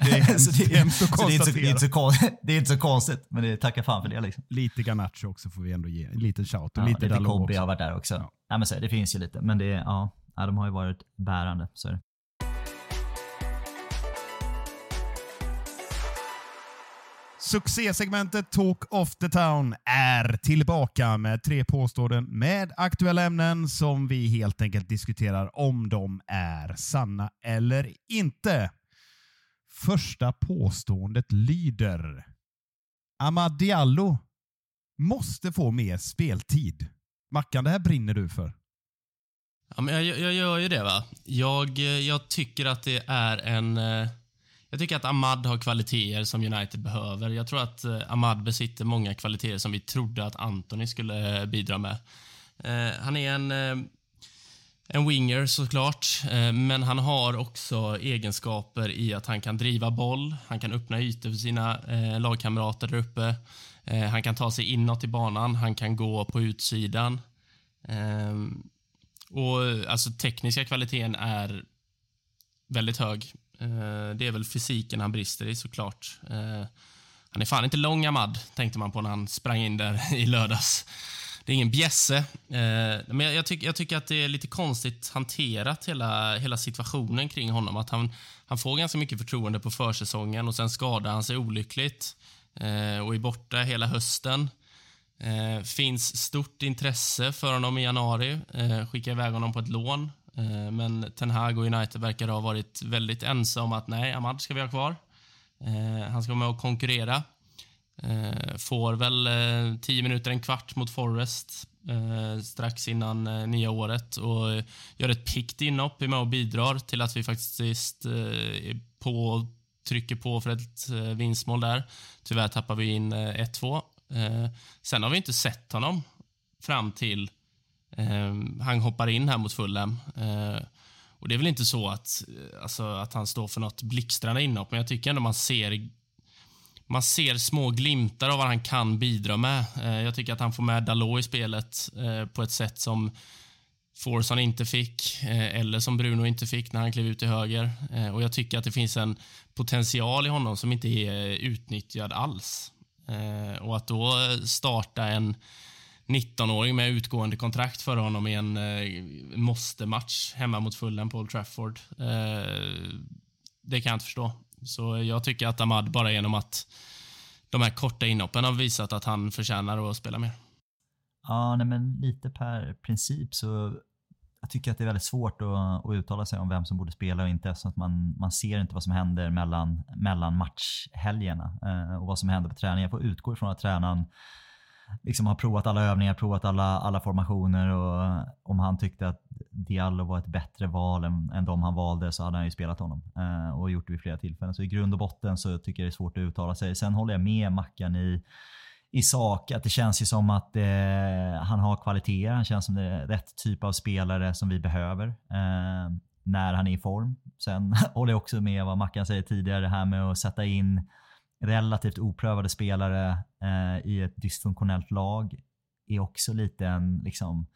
Det är hemskt, *laughs* Så det, hemskt att så det, är inte så, det, är konstatera. inte så, kon- det är inte så konstigt, men det tackar fan för det. Liksom. Lite Garnacho också får vi ändå ge. En liten shout Ja, lite, lite också. har varit där också. Ja. Nej, men så, det finns ju lite, men det, ja, ja, de har ju varit bärande. Så. Succésegmentet Talk of the Town är tillbaka med tre påståenden med aktuella ämnen som vi helt enkelt diskuterar om de är sanna eller inte. Första påståendet lyder Amad Diallo måste få mer speltid. Mackan, det här brinner du för. Ja, men jag, jag gör ju det. va. Jag, eh, jag tycker att det är en... Eh, jag tycker att Ahmad har kvaliteter som United behöver. Jag tror att eh, Ahmad besitter många kvaliteter som vi trodde att Anthony skulle bidra med. Han är en, en winger såklart, eh, men han har också egenskaper i att han kan driva boll, han kan öppna ytor för sina eh, lagkamrater där uppe. Eh, han kan ta sig inåt i banan, han kan gå på utsidan. Ehm, och alltså tekniska kvaliteten är väldigt hög. Det är väl fysiken han brister i såklart. Han är fan inte lång Ahmad, tänkte man på när han sprang in där *laughs* i lördags. Det är ingen bjässe. Eh, men jag, jag, tyck, jag, tycker att det är lite konstigt hanterat, hela, hela situationen kring honom. Att han, han får ganska mycket förtroende på försäsongen och sen skadar han sig olyckligt eh, och är borta hela hösten. Eh, finns stort intresse för honom i januari. Eh, skickar iväg honom på ett lån. Eh, men Ten Hag och United verkar ha varit väldigt ensamma om att nej, Ahmad ska vi ha kvar. Eh, han ska vara med och konkurrera. Eh, får väl eh, tio minuter, en kvart mot Forrest eh, strax innan eh, nya året och gör ett pickt inhopp, är med och bidrar till att vi faktiskt eh, är på trycker på för ett eh, vinstmål där. Tyvärr tappar vi in eh, 1-2. Eh, sen har vi inte sett honom fram till eh, han hoppar in här mot Fulham. Och Det är väl inte så att, alltså, att han står för något blixtrande inhopp, men jag tycker ändå man ser man ser små glimtar av vad han kan bidra med. Eh, jag tycker att han får med Dalot i spelet eh, på ett sätt som Forson inte fick, eh, eller som Bruno inte fick när han klev ut till höger. Och Jag tycker att det finns en potential i honom som inte är utnyttjad alls. Och att då starta en 19-åring med utgående kontrakt för honom i en måste-match hemma mot Fulham på Old Trafford, det kan jag inte förstå. Så jag tycker att Ahmad bara genom att de här korta inhoppen har visat att han förtjänar att spela mer. Ja, nej, men lite per princip så jag tycker att det är väldigt svårt att, att uttala sig om vem som borde spela och inte eftersom att man, man ser inte vad som händer mellan, mellan matchhelgerna eh, och vad som händer på träningen. Jag får utgå ifrån att tränaren liksom har provat alla övningar, provat alla, alla formationer och om han tyckte att Diallo var ett bättre val än, än de han valde så hade han ju spelat honom eh, och gjort det vid flera tillfällen. Så i grund och botten så tycker jag det är svårt att uttala sig. Sen håller jag med Mackan i, i sak att det känns ju som att eh, han har kvaliteter. Han känns som det är rätt typ av spelare som vi behöver eh, när han är i form. Sen *laughs* håller jag också med vad Mackan säger tidigare, det här med att sätta in relativt oprövade spelare eh, i ett dysfunktionellt lag är också lite en liksom,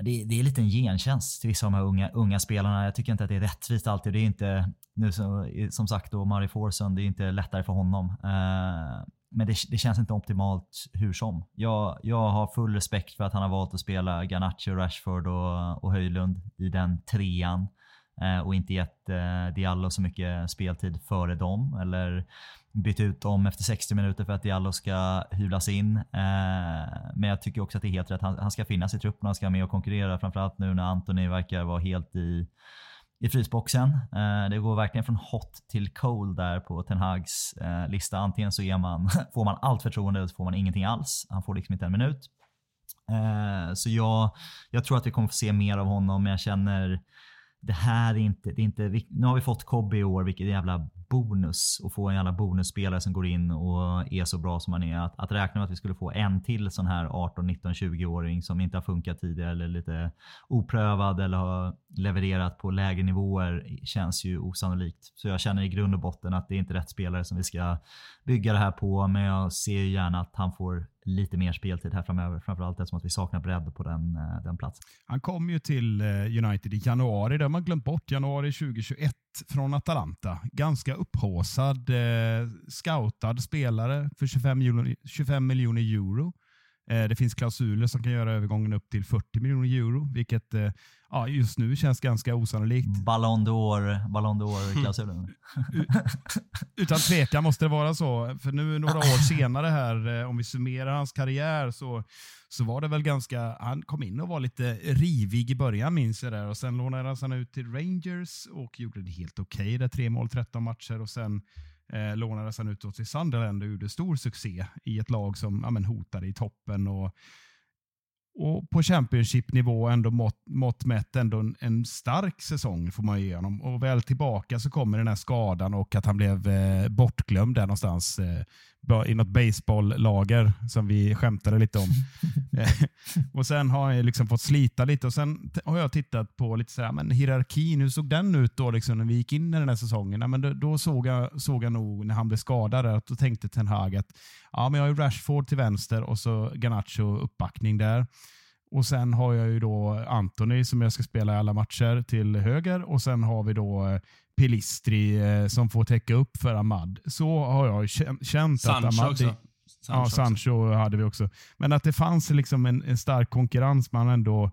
det, det är lite en gentjänst till vissa av de här unga, unga spelarna. Jag tycker inte att det är rättvist alltid. Det är inte, nu som, som sagt då, Mari Forson, det är inte lättare för honom. Eh, men det, det, känns inte optimalt hur som. Jag, jag har full respekt för att han har valt att spela Garnacho, Rashford och, och Höjlund i den trean. Eh, och inte gett eh, Diallo så mycket speltid före dem. Eller bytt ut dem efter 60 minuter för att Diallo ska hyvlas in. Eh, men jag tycker också att det är helt rätt. Han, han ska finnas i truppen, han ska med och konkurrera. Framförallt nu när Anthony verkar vara helt i, i frysboxen. Eh, det går verkligen från hot till cold där på Ten Hags eh, lista. Antingen så är man, *laughs* får man allt förtroende eller så får man ingenting alls. Han får liksom inte en minut. Eh, så jag, jag tror att vi kommer få se mer av honom, men jag känner det här är inte, det är inte, nu har vi fått Kobbe i år, vilket jävla bonus och få en jävla bonusspelare som går in och är så bra som han är. Att, att räkna med att vi skulle få en till sån här 18, 19, 20-åring som inte har funkat tidigare eller lite oprövad eller har levererat på lägre nivåer känns ju osannolikt. Så jag känner i grund och botten att det är inte rätt spelare som vi ska bygga det här på. Men jag ser gärna att han får lite mer speltid här framöver. Framförallt eftersom att vi saknar bredd på den, eh, den platsen. Han kom ju till eh, United i januari. Det har man glömt bort. Januari 2021 från Atalanta. Ganska upphåsad, eh, scoutad spelare för 25 miljoner, 25 miljoner euro. Eh, det finns klausuler som kan göra övergången upp till 40 miljoner euro, vilket eh, ja, just nu känns ganska osannolikt. Ballon d'Or, Ballon d'Or-klausulen. *laughs* Utan tvekan måste det vara så. För nu några år senare här, om vi summerar hans karriär, så, så var det väl ganska... Han kom in och var lite rivig i början, minns jag där. Och sen lånades han ut till Rangers och gjorde det helt okej. Okay, tre mål, 13 matcher och sen eh, lånades han ut till Sunderland och gjorde stor succé i ett lag som ja, men, hotade i toppen. och och på Championship-nivå ändå mått, mått mätt ändå en, en, stark säsong får man ge honom. Och väl tillbaka så kommer den här skadan och att han blev eh, bortglömd där någonstans eh, i något baseball-lager som vi skämtade lite om. *laughs* Eh, och Sen har han liksom fått slita lite och sen har jag tittat på lite så här, men hierarkin, hur såg den ut då liksom när vi gick in i den här säsongen? Ja, men då, då såg, jag, såg jag nog när han blev skadad att då tänkte Ten Hag att ja, men jag har Rashford till vänster och så Garnacho uppbackning där. Och Sen har jag ju då Anthony som jag ska spela i alla matcher till höger och sen har vi då Pelistri eh, som får täcka upp för Ahmad. Så har jag känt Sancho att Ahmad... också. Sancho ja, Sancho hade vi också. Men att det fanns liksom en, en stark konkurrens. Man ändå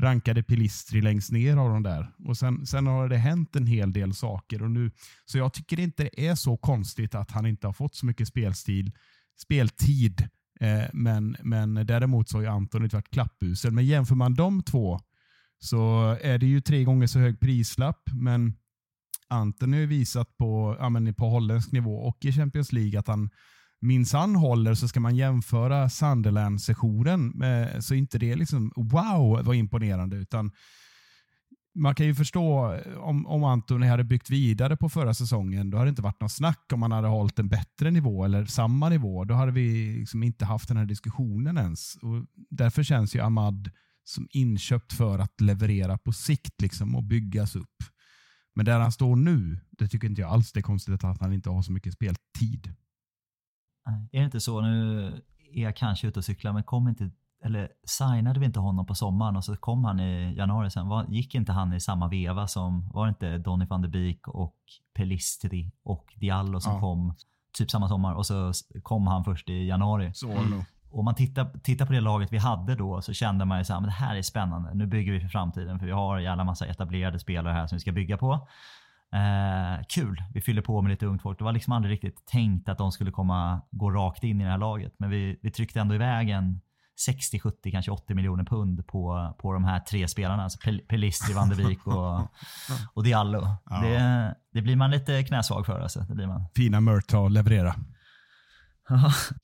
rankade Pelistri längst ner av de där. Och sen, sen har det hänt en hel del saker. Och nu, så jag tycker inte det är så konstigt att han inte har fått så mycket spelstil, speltid. Eh, men, men däremot så har ju Anton inte varit klappusel. Men jämför man de två så är det ju tre gånger så hög prislapp. Men Anten har ju visat på, ja, men på holländsk nivå och i Champions League att han minsann håller så ska man jämföra Sunderland-sessionen. Eh, så inte det liksom wow vad imponerande. utan man kan ju förstå eh, om, om Antoni hade byggt vidare på förra säsongen, då hade det inte varit något snack om han hade hållit en bättre nivå eller samma nivå. Då hade vi liksom inte haft den här diskussionen ens. Och därför känns ju Ahmad som inköpt för att leverera på sikt liksom och byggas upp. Men där han står nu, det tycker inte jag alls det är konstigt att han inte har så mycket speltid. Är det inte så, nu är jag kanske ute och cyklar, men kom inte, eller signade vi inte honom på sommaren och så kom han i januari sen? Var, gick inte han i samma veva som, var det inte Donny van de Beek och Pelistri och Diallo som ja. kom typ samma sommar och så kom han först i januari. Så mm. Och man tittar, tittar på det laget vi hade då så kände man ju så här, men det här är spännande. Nu bygger vi för framtiden för vi har en jävla massa etablerade spelare här som vi ska bygga på. Eh, kul, vi fyller på med lite ungt folk. Det var liksom aldrig riktigt tänkt att de skulle komma gå rakt in i det här laget. Men vi, vi tryckte ändå iväg en 60, 70, kanske 80 miljoner pund på, på de här tre spelarna. Alltså Pelistri, Van de Beek och, *laughs* och Diallo. Ja. Det, det blir man lite knäsvag för. Alltså. Det blir man. Fina Murta att leverera.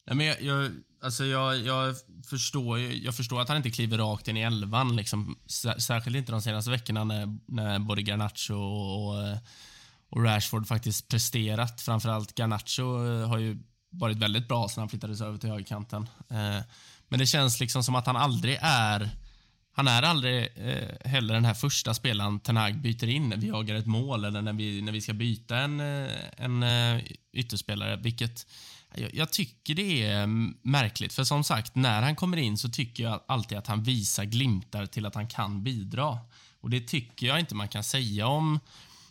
ja, men jag, jag, alltså jag, jag, förstår, jag förstår att han inte kliver rakt in i elvan. Liksom. Särskilt inte de senaste veckorna när, när både Garnacho och, och Rashford faktiskt presterat. Framförallt Garnacho eh, har ju varit väldigt bra sen han flyttades över till högerkanten. Eh, men det känns liksom som att han aldrig är han är aldrig eh, heller den här första spelaren Ten Hag byter in när vi jagar ett mål eller när vi, när vi ska byta en, eh, en ytterspelare, vilket jag, jag, tycker det är mm, märkligt, för som sagt, när han kommer in så tycker jag alltid att han visar glimtar till att han kan bidra. Och det tycker jag inte man kan säga om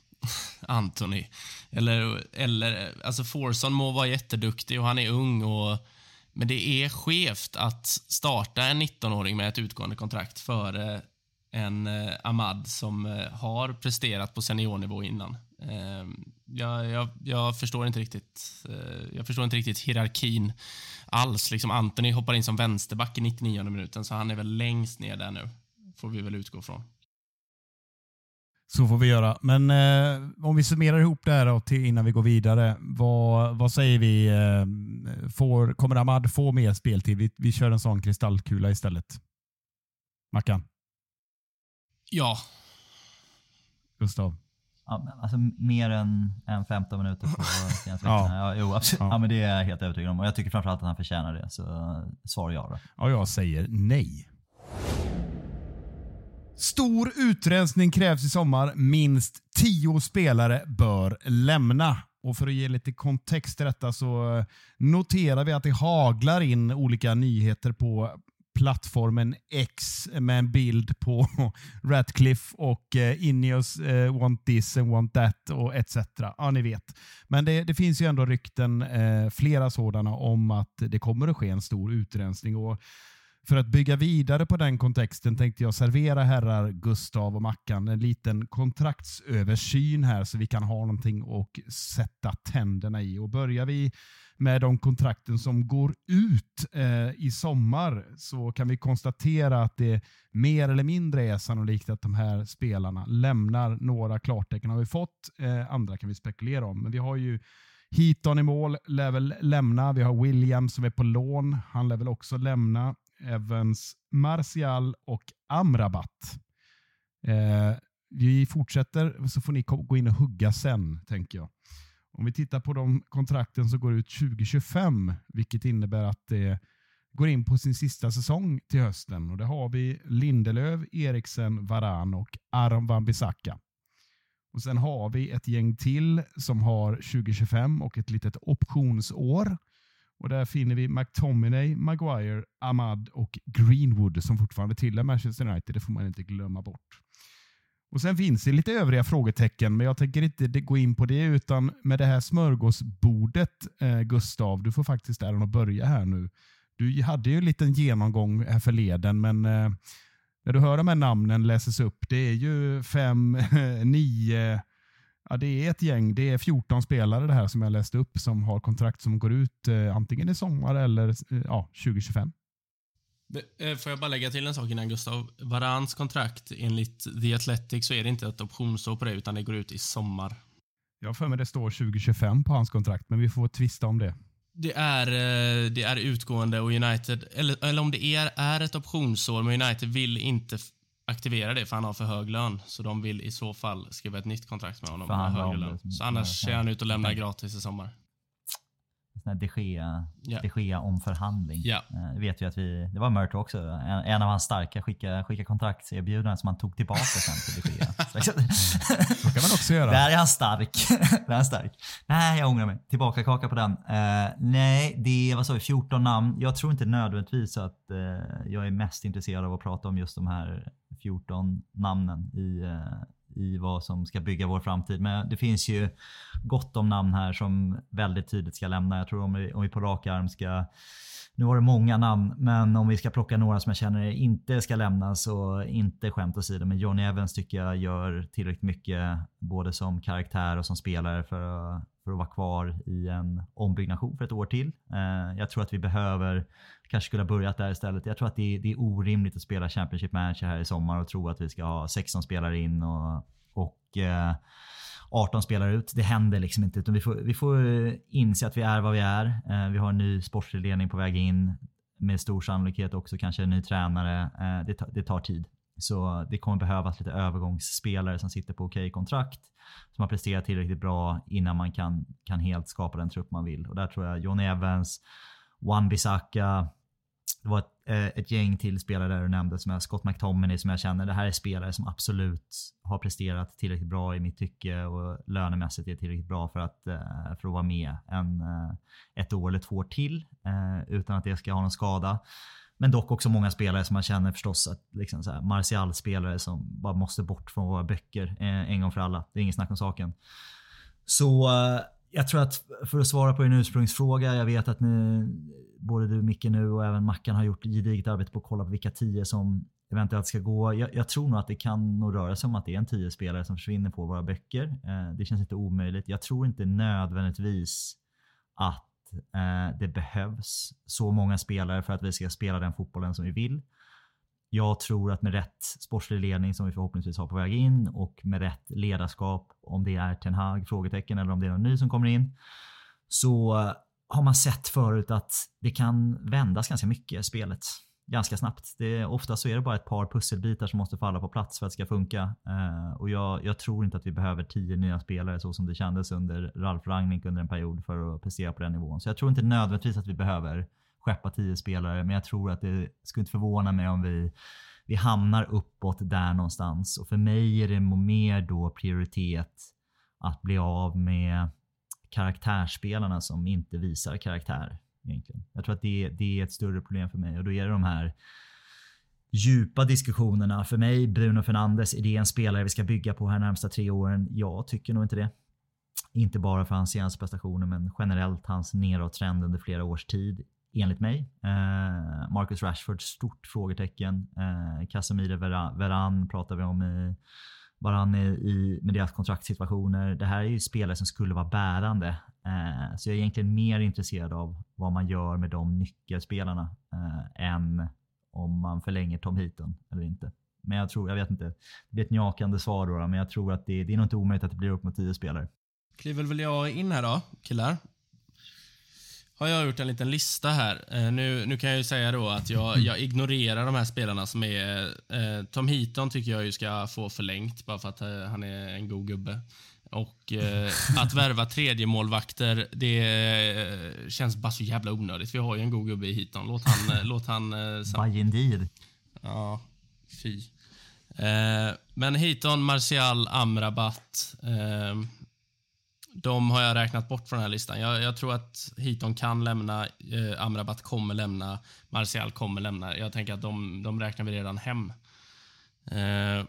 *laughs* Anthony. Eller, eller alltså Forson må vara jätteduktig och han är ung och men det är skevt att starta en 19-åring med ett utgående kontrakt före en eh, Ahmad som eh, har presterat på seniornivå innan. Eh, jag, jag, jag, förstår inte riktigt eh, Jag förstår inte riktigt hierarkin alls. Liksom Anthony hoppar in som vänsterback i 99 minuten, så han är väl längst ner där nu. Får vi väl utgå från. Så får vi göra. Men eh, om vi summerar ihop det här då, till, innan vi går vidare. Vad, vad säger vi? Eh, får, kommer Ahmad få mer speltid? Vi, vi kör en sån kristallkula istället. Mackan? Ja. Gustav? Alltså mer än, än 15 minuter på *laughs* senaste ja. ja, jo, absolut. Ja. ja. men det är jag helt övertygad om. Och jag tycker framförallt att han förtjänar det. Så svar ja då. Ja, jag säger nej. Stor utrensning krävs i sommar. Minst tio spelare bör lämna. Och För att ge lite kontext till detta så noterar vi att det haglar in olika nyheter på plattformen X med en bild på *laughs* Ratcliffe och eh, Ineos eh, want this and want that och etc. Ja, ni vet. Men det, det finns ju ändå rykten, eh, flera sådana, om att det kommer att ske en stor utrensning. Och för att bygga vidare på den kontexten tänkte jag servera herrar Gustav och Mackan en liten kontraktsöversyn här så vi kan ha någonting att sätta tänderna i. Och börjar vi med de kontrakten som går ut eh, i sommar så kan vi konstatera att det mer eller mindre är sannolikt att de här spelarna lämnar. Några klartecken har vi fått, eh, andra kan vi spekulera om. Men vi har ju Heaton i mål, lär väl lämna. Vi har William som är på lån. Han lär väl också lämna. Evans, Martial och Amrabat. Eh, vi fortsätter så får ni gå in och hugga sen, tänker jag. Om vi tittar på de kontrakten som går ut 2025, vilket innebär att det går in på sin sista säsong till hösten. Och Det har vi Lindelöv, Eriksen, Varan och Aron Wan-Bissaka. Och Sen har vi ett gäng till som har 2025 och ett litet optionsår. Och Där finner vi McTominay, Maguire, Ahmad och Greenwood som fortfarande tillhör Manchester United. Det får man inte glömma bort. Och Sen finns det lite övriga frågetecken, men jag tänker inte gå in på det. Utan med det här smörgåsbordet, eh, Gustav, du får faktiskt äran att börja här nu. Du hade ju en liten genomgång här förleden, men eh, när du hör de här namnen läses upp, det är ju fem, *laughs* nio, ja, det är ett gäng. Det är 14 spelare det här som jag läste upp som har kontrakt som går ut eh, antingen i sommar eller eh, ja, 2025. Eh, får jag bara lägga till en sak innan Gustav? Varans kontrakt enligt The Athletic så är det inte ett optionsår på det utan det går ut i sommar. Jag har för mig det står 2025 på hans kontrakt, men vi får tvista om det. Det är, eh, det är utgående och United, eller, eller om det är, är ett optionsår, men United vill inte aktivera det för han har för hög lön. Så de vill i så fall skriva ett nytt kontrakt med honom med högre lön. Så annars är han ute och lämnar gratis i sommar de Gea, yeah. de Gea. Yeah. Uh, vet ju att vi, det var Murto också, en, en, av hans starka skicka, skicka kontraktserbjudanden som han tog tillbaka sen till de Gea. *laughs* Så kan man också göra. Där är han stark. *laughs* Där är han stark. Nej, jag ångrar mig. Tillbaka kaka på den. Uh, nej, det var så 14 namn. Jag tror inte nödvändigtvis att uh, jag är mest intresserad av att prata om just de här 14 namnen i i vad som ska bygga vår framtid. Men det finns ju gott om namn här som väldigt tydligt ska lämna. Jag tror om vi, om vi på rak arm ska nu var det många namn, men om vi ska plocka några som jag känner inte ska lämnas och inte skämt åsido, men Johnny Evans tycker jag gör tillräckligt mycket både som karaktär och som spelare för att, för att vara kvar i en ombyggnation för ett år till. Eh, jag tror att vi behöver, kanske skulle ha börjat där istället. Jag tror att det är, det är orimligt att spela Championship Manager här i sommar och tro att vi ska ha 16 spelare in och, och eh, 18 spelare ut. Det händer liksom inte. Utan vi, får, vi får eh, inse att vi är vad vi är. Eh, vi har en ny sportledning på väg in. Med stor sannolikhet också kanske en ny tränare. Eh, det, det tar tid. Så det kommer behövas lite övergångsspelare som sitter på okej kontrakt. Som har presterat tillräckligt bra innan man kan, kan helt skapa den trupp man vill. Och där tror jag Johnny Evans, Wan Bissaka, det var ett, eh, ett, gäng till spelare där du nämnde, som är Scott McTominay som jag känner. Det här är spelare som absolut har presterat tillräckligt bra i mitt tycke och lönemässigt är tillräckligt bra för att, eh, för att vara med en, eh, ett år eller två år till eh, utan att det ska ha någon skada. Men dock också många spelare som man känner förstås att liksom så här, Martial-spelare som bara måste bort från våra böcker eh, en gång för alla. Det är inget snack om saken. Så eh, jag tror att för att svara på din ursprungsfråga, jag vet att ni, både du Micke nu och även Mackan har gjort gediget arbete på att kolla på vilka tio som eventuellt ska gå. Jag, jag, tror nog att det kan nog röra sig om att det är en tio spelare som försvinner på våra böcker. Eh, det känns inte omöjligt. Jag tror inte nödvändigtvis att eh, det behövs så många spelare för att vi ska spela den fotbollen som vi vill. Jag tror att med rätt sportslig ledning som vi förhoppningsvis har på väg in och med rätt ledarskap, om det är Ten Hag, frågetecken, eller om det är någon ny som kommer in, så har man sett förut att det kan vändas ganska mycket spelet ganska snabbt. Det, ofta så är det bara ett par pusselbitar som måste falla på plats för att det ska funka. Eh, och jag, jag, tror inte att vi behöver tio nya spelare så som det kändes under Ralf Rangnick under en period för att prestera på den nivån. Så jag tror inte nödvändigtvis att vi behöver skeppa tio spelare, men jag tror att det skulle inte förvåna mig om vi, vi hamnar uppåt där någonstans. Och för mig är det mer då prioritet att bli av med karaktärsspelarna som inte visar karaktär. Egentligen. Jag tror att det, det är ett större problem för mig och då är det de här djupa diskussionerna. För mig, Bruno Fernandes, är det en spelare vi ska bygga på här närmsta tre åren? Jag tycker nog inte det. Inte bara för hans senaste prestationer, men generellt hans nedåttrend under flera års tid enligt mig. Eh, Marcus Rashford, stort frågetecken. Eh, Casemiro Veran, pratar vi om i Varann i, med deras kontraktssituationer. Det här är ju spelare som skulle vara bärande. Eh, så jag är egentligen mer intresserad av vad man gör med de nyckelspelarna eh, än om man förlänger Tom Heaton eller inte. Men jag tror, jag vet inte. Det blir ett njakande svar då, men jag tror att det, det är nog inte omöjligt att det blir upp mot tio spelare. Kliver väl jag in här då, killar har jag gjort en liten lista här. Eh, nu, nu kan jag ju säga då att jag, jag ignorerar de här spelarna som är... Eh, Tom Heaton tycker jag ju ska få förlängt bara för att eh, han är en god gubbe. Och eh, att värva tredje målvakter det eh, känns bara så jävla onödigt. Vi har ju en god gubbe i Heaton. Låt han... Eh, låt han Bajendir. Ja, fy. men Heaton, Martial, Amrabat. De har jag räknat bort från den här listan. Jag, jag tror att Hiton kan lämna, eh, Amrabat kommer lämna, Martial kommer lämna. Jag tänker att de, de räknar vi redan hem. Eh,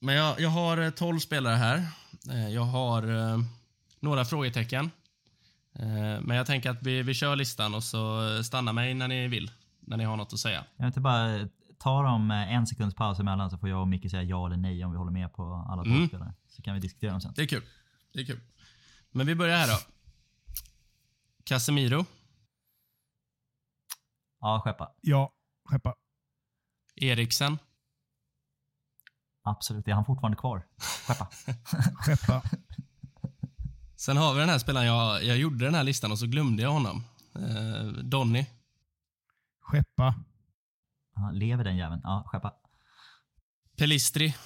Men jag, jag har eh, 12 spelare här. Eh, Jag har eh, några frågetecken. Eh, Men jag tänker att vi, vi kör listan och så eh, stanna mig när ni vill. När ni har något att säga. Jag inte bara ta dem eh, en sekunds paus emellan så får jag och Micke säga ja eller nej om vi håller med på alla Mm. spelare. Så kan vi diskutera dem sen. Det är kul. Det är kul. Men vi börjar här då. Casemiro, Ja, skeppa. Ja, skeppa. Eriksen, Absolut. Är han fortfarande kvar? Skeppa. *laughs* Skeppa. Sen har vi den här spelaren, jag, jag gjorde den här listan och så glömde jag honom. Eh, Donny. Skeppa. Ja, lever den jäveln? Ja, skeppa. Pelistri.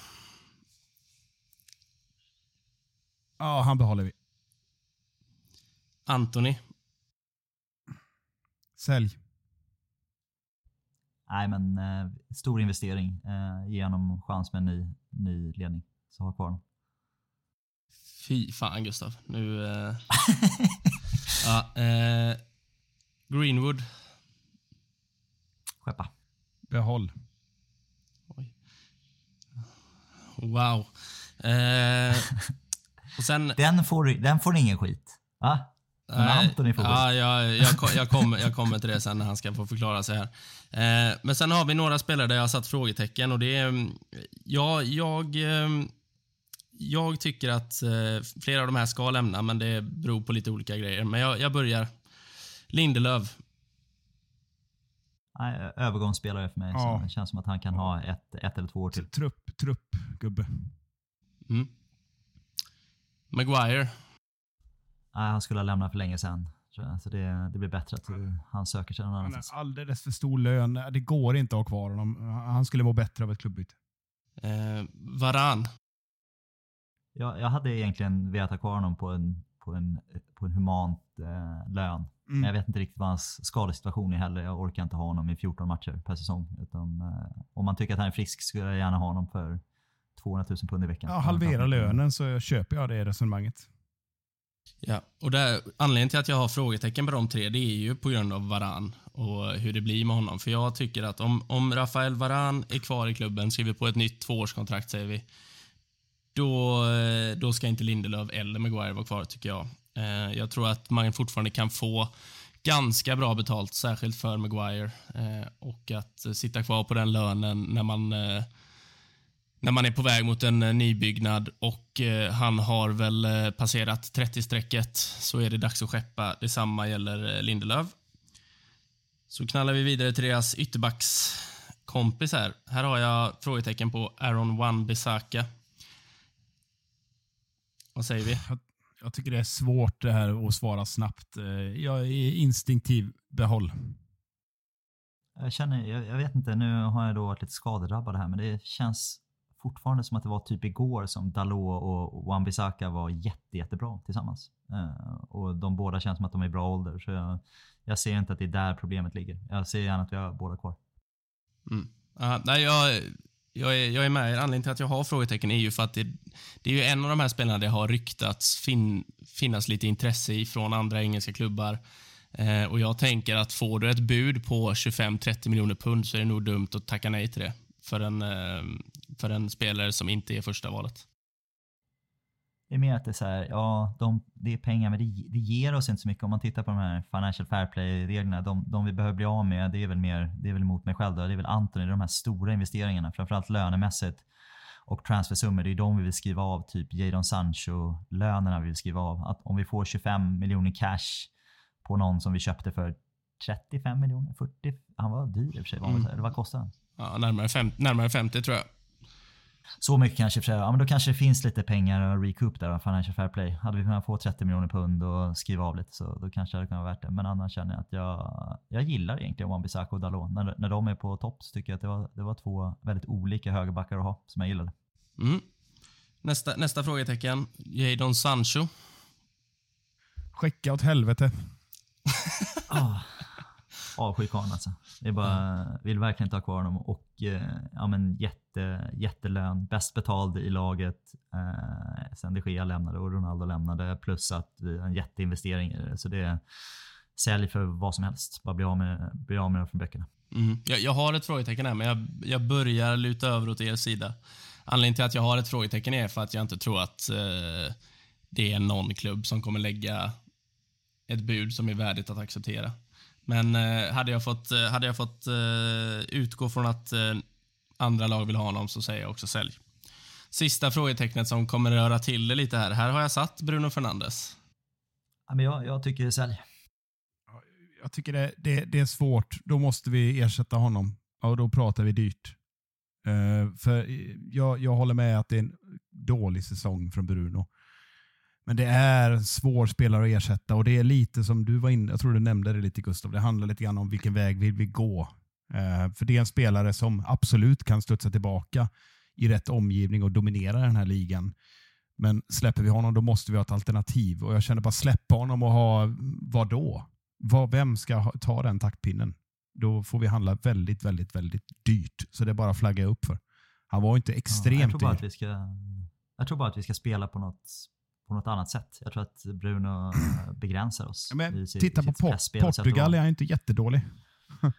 Ja, han behåller vi. Anthony. Sälj. Nej, men eh, stor investering. Eh, ge honom chans med en ny, ny ledning. Så ha kvar honom. Fy fan Gustav. Nu... Eh, *laughs* ja, eh, Greenwood. Skeppa. Behåll. Oj. Wow. Eh, och sen... *laughs* Den får, den får ingen skit. Va? Men Anthony får ja, jag, jag, jag, kommer, jag kommer till det sen när han ska få förklara sig här. Eh, men sen har vi några spelare där jag har satt frågetecken och det är... mm, Ja, jag... eh, Jag tycker att eh, flera av de här ska lämna, men det beror på lite olika grejer. Men jag, jag börjar. Lindelöf. Nej, övergångsspelare för mig. Ja. Så det känns som att han kan ha ett, ett eller två år till. Trupp, trupp, gubbe. Mm. Maguire. Nej, han skulle ha lämnat för länge sedan. Så det, det blir bättre att han söker sig någon annanstans. alldeles för stor lön. Det går inte att ha kvar honom. Han skulle må bättre av ett klubbyte. Eh, Varan. Jag, jag hade egentligen velat ha kvar honom på en, på en, på en humant eh, lön. Men Mm. jag vet inte riktigt vad hans skadesituation är heller. Jag orkar inte ha honom i 14 matcher per säsong. Utan, eh, om man tycker att han är frisk skulle jag gärna ha honom för 200 000 pund i veckan. Ja, halvera lönen så köper jag det resonemanget. Ja, och där, anledningen till att jag har frågetecken på de tre, det är ju på grund av Varan och hur det blir med honom. För jag tycker att om, om Rafael Varan är kvar i klubben, skriver på ett nytt tvåårskontrakt säger vi, då, då ska inte Lindelöf eller Maguire vara kvar tycker jag. Eh, jag tror att man fortfarande kan få ganska bra betalt, särskilt för Maguire. Eh, och att sitta kvar på den lönen när man eh, när man är på väg mot en eh, nybyggnad och eh, han har väl eh, passerat 30-strecket så är det dags att skeppa. Detsamma gäller Lindelöf. Så knallar vi vidare till deras ytterbackskompis här. Här har jag frågetecken på Aaron Wan-Bissaka. Vad säger vi? Jag, jag tycker det är svårt det här att svara snabbt. Jag är instinktiv behåll. Jag känner, jag, jag vet inte, nu har jag då varit lite skadedrabbad här, men det känns fortfarande som att det var typ igår som Dalot och Wan-Bissaka var jätte, jättebra tillsammans. Eh, och de båda känns som att de är i bra ålder, så jag, jag ser inte att det är där problemet ligger. Jag ser gärna att vi har båda kvar. Mm. Uh, nej, jag, jag, är, jag är med. Anledningen till att jag har frågetecken är ju för att det, det är ju en av de här spelarna det har ryktats fin, finnas lite intresse i från andra engelska klubbar. Eh, och Jag tänker att får du ett bud på 25-30 miljoner pund så är det nog dumt att tacka nej till det för en, eh, för en spelare som inte är första valet. Det är mer att det är så här, ja, de, det är pengar, men det, det ger oss inte så mycket. Om man tittar på de här Financial Fair Play-reglerna, de, de vi behöver bli av med, det är väl mer, det är väl emot mig själv då. Det är väl Anthony, de här stora investeringarna, framförallt lönemässigt och transfersummor. Det är de vi vill skriva av, typ Jadon Sancho-lönerna vi vill skriva av. Att om vi får 25 miljoner cash på någon som vi köpte för 35 miljoner, 40, han var dyr i och för sig. Eller vad kostade han? Ja, närmare, fem, närmare 50 tror jag. Så mycket kanske för sig. Ja, men då kanske det finns lite pengar att recoup där Financial Fair Play. Hade vi kunnat få 30 miljoner pund och skriva av lite så då kanske det hade kunnat vara värt det. Men annars känner jag att jag, jag gillar egentligen Wan-Bissaka och Dalot. När, när de är på topp så tycker jag att det var, det var två väldigt olika högerbackar att ha som jag gillade. Mm. Nästa, nästa frågetecken. Jadon Sancho. Skicka åt helvete. *laughs* Ah, Avsky karln alltså. Det bara, vill verkligen inte ha kvar honom och eh, ja, men jätte, jättelön. Bäst betald i laget eh, sen de Gea lämnade och Ronaldo lämnade. Plus att vi har en jätteinvestering i det. Så det är sälj för vad som helst. Bara bli av med, bli av med dem från böckerna. Mm. Jag, jag har ett frågetecken här, men jag, jag börjar luta över åt er sida. Anledningen till att jag har ett frågetecken är för att jag inte tror att eh, det är någon klubb som kommer lägga ett bud som är värdigt att acceptera. Men eh, hade jag fått, eh, hade jag fått eh, utgå från att eh, andra lag vill ha honom så säger jag också sälj. Sista frågetecknet som kommer röra till det lite här. Här har jag satt Bruno Fernandes. Ja, men jag, jag tycker sälj. Jag tycker det, det, det är svårt. Då måste vi ersätta honom. och då pratar vi dyrt. Uh, för jag, jag håller med att det är en dålig säsong från Bruno. Men det är en svår spelare att ersätta och det är lite som du var inne, jag tror du nämnde det lite Gustav, det handlar lite grann om vilken väg vill vi gå. Uh, för det är en spelare som absolut kan studsa tillbaka i rätt omgivning och dominera den här ligan. Men släpper vi honom då måste vi ha ett alternativ och jag känner bara släppa honom och ha vad då? Vad, vem ska ta den taktpinnen? Då får vi handla väldigt, väldigt, väldigt dyrt. Så det är bara att flagga upp för. Han var inte extremt ja, jag, tror bara att vi ska, jag tror bara att vi ska spela på något, på något annat sätt. Jag tror att Bruno *clears throat* begränsar oss. Men, i, titta i på Port Portugal är han inte jättedålig. *laughs*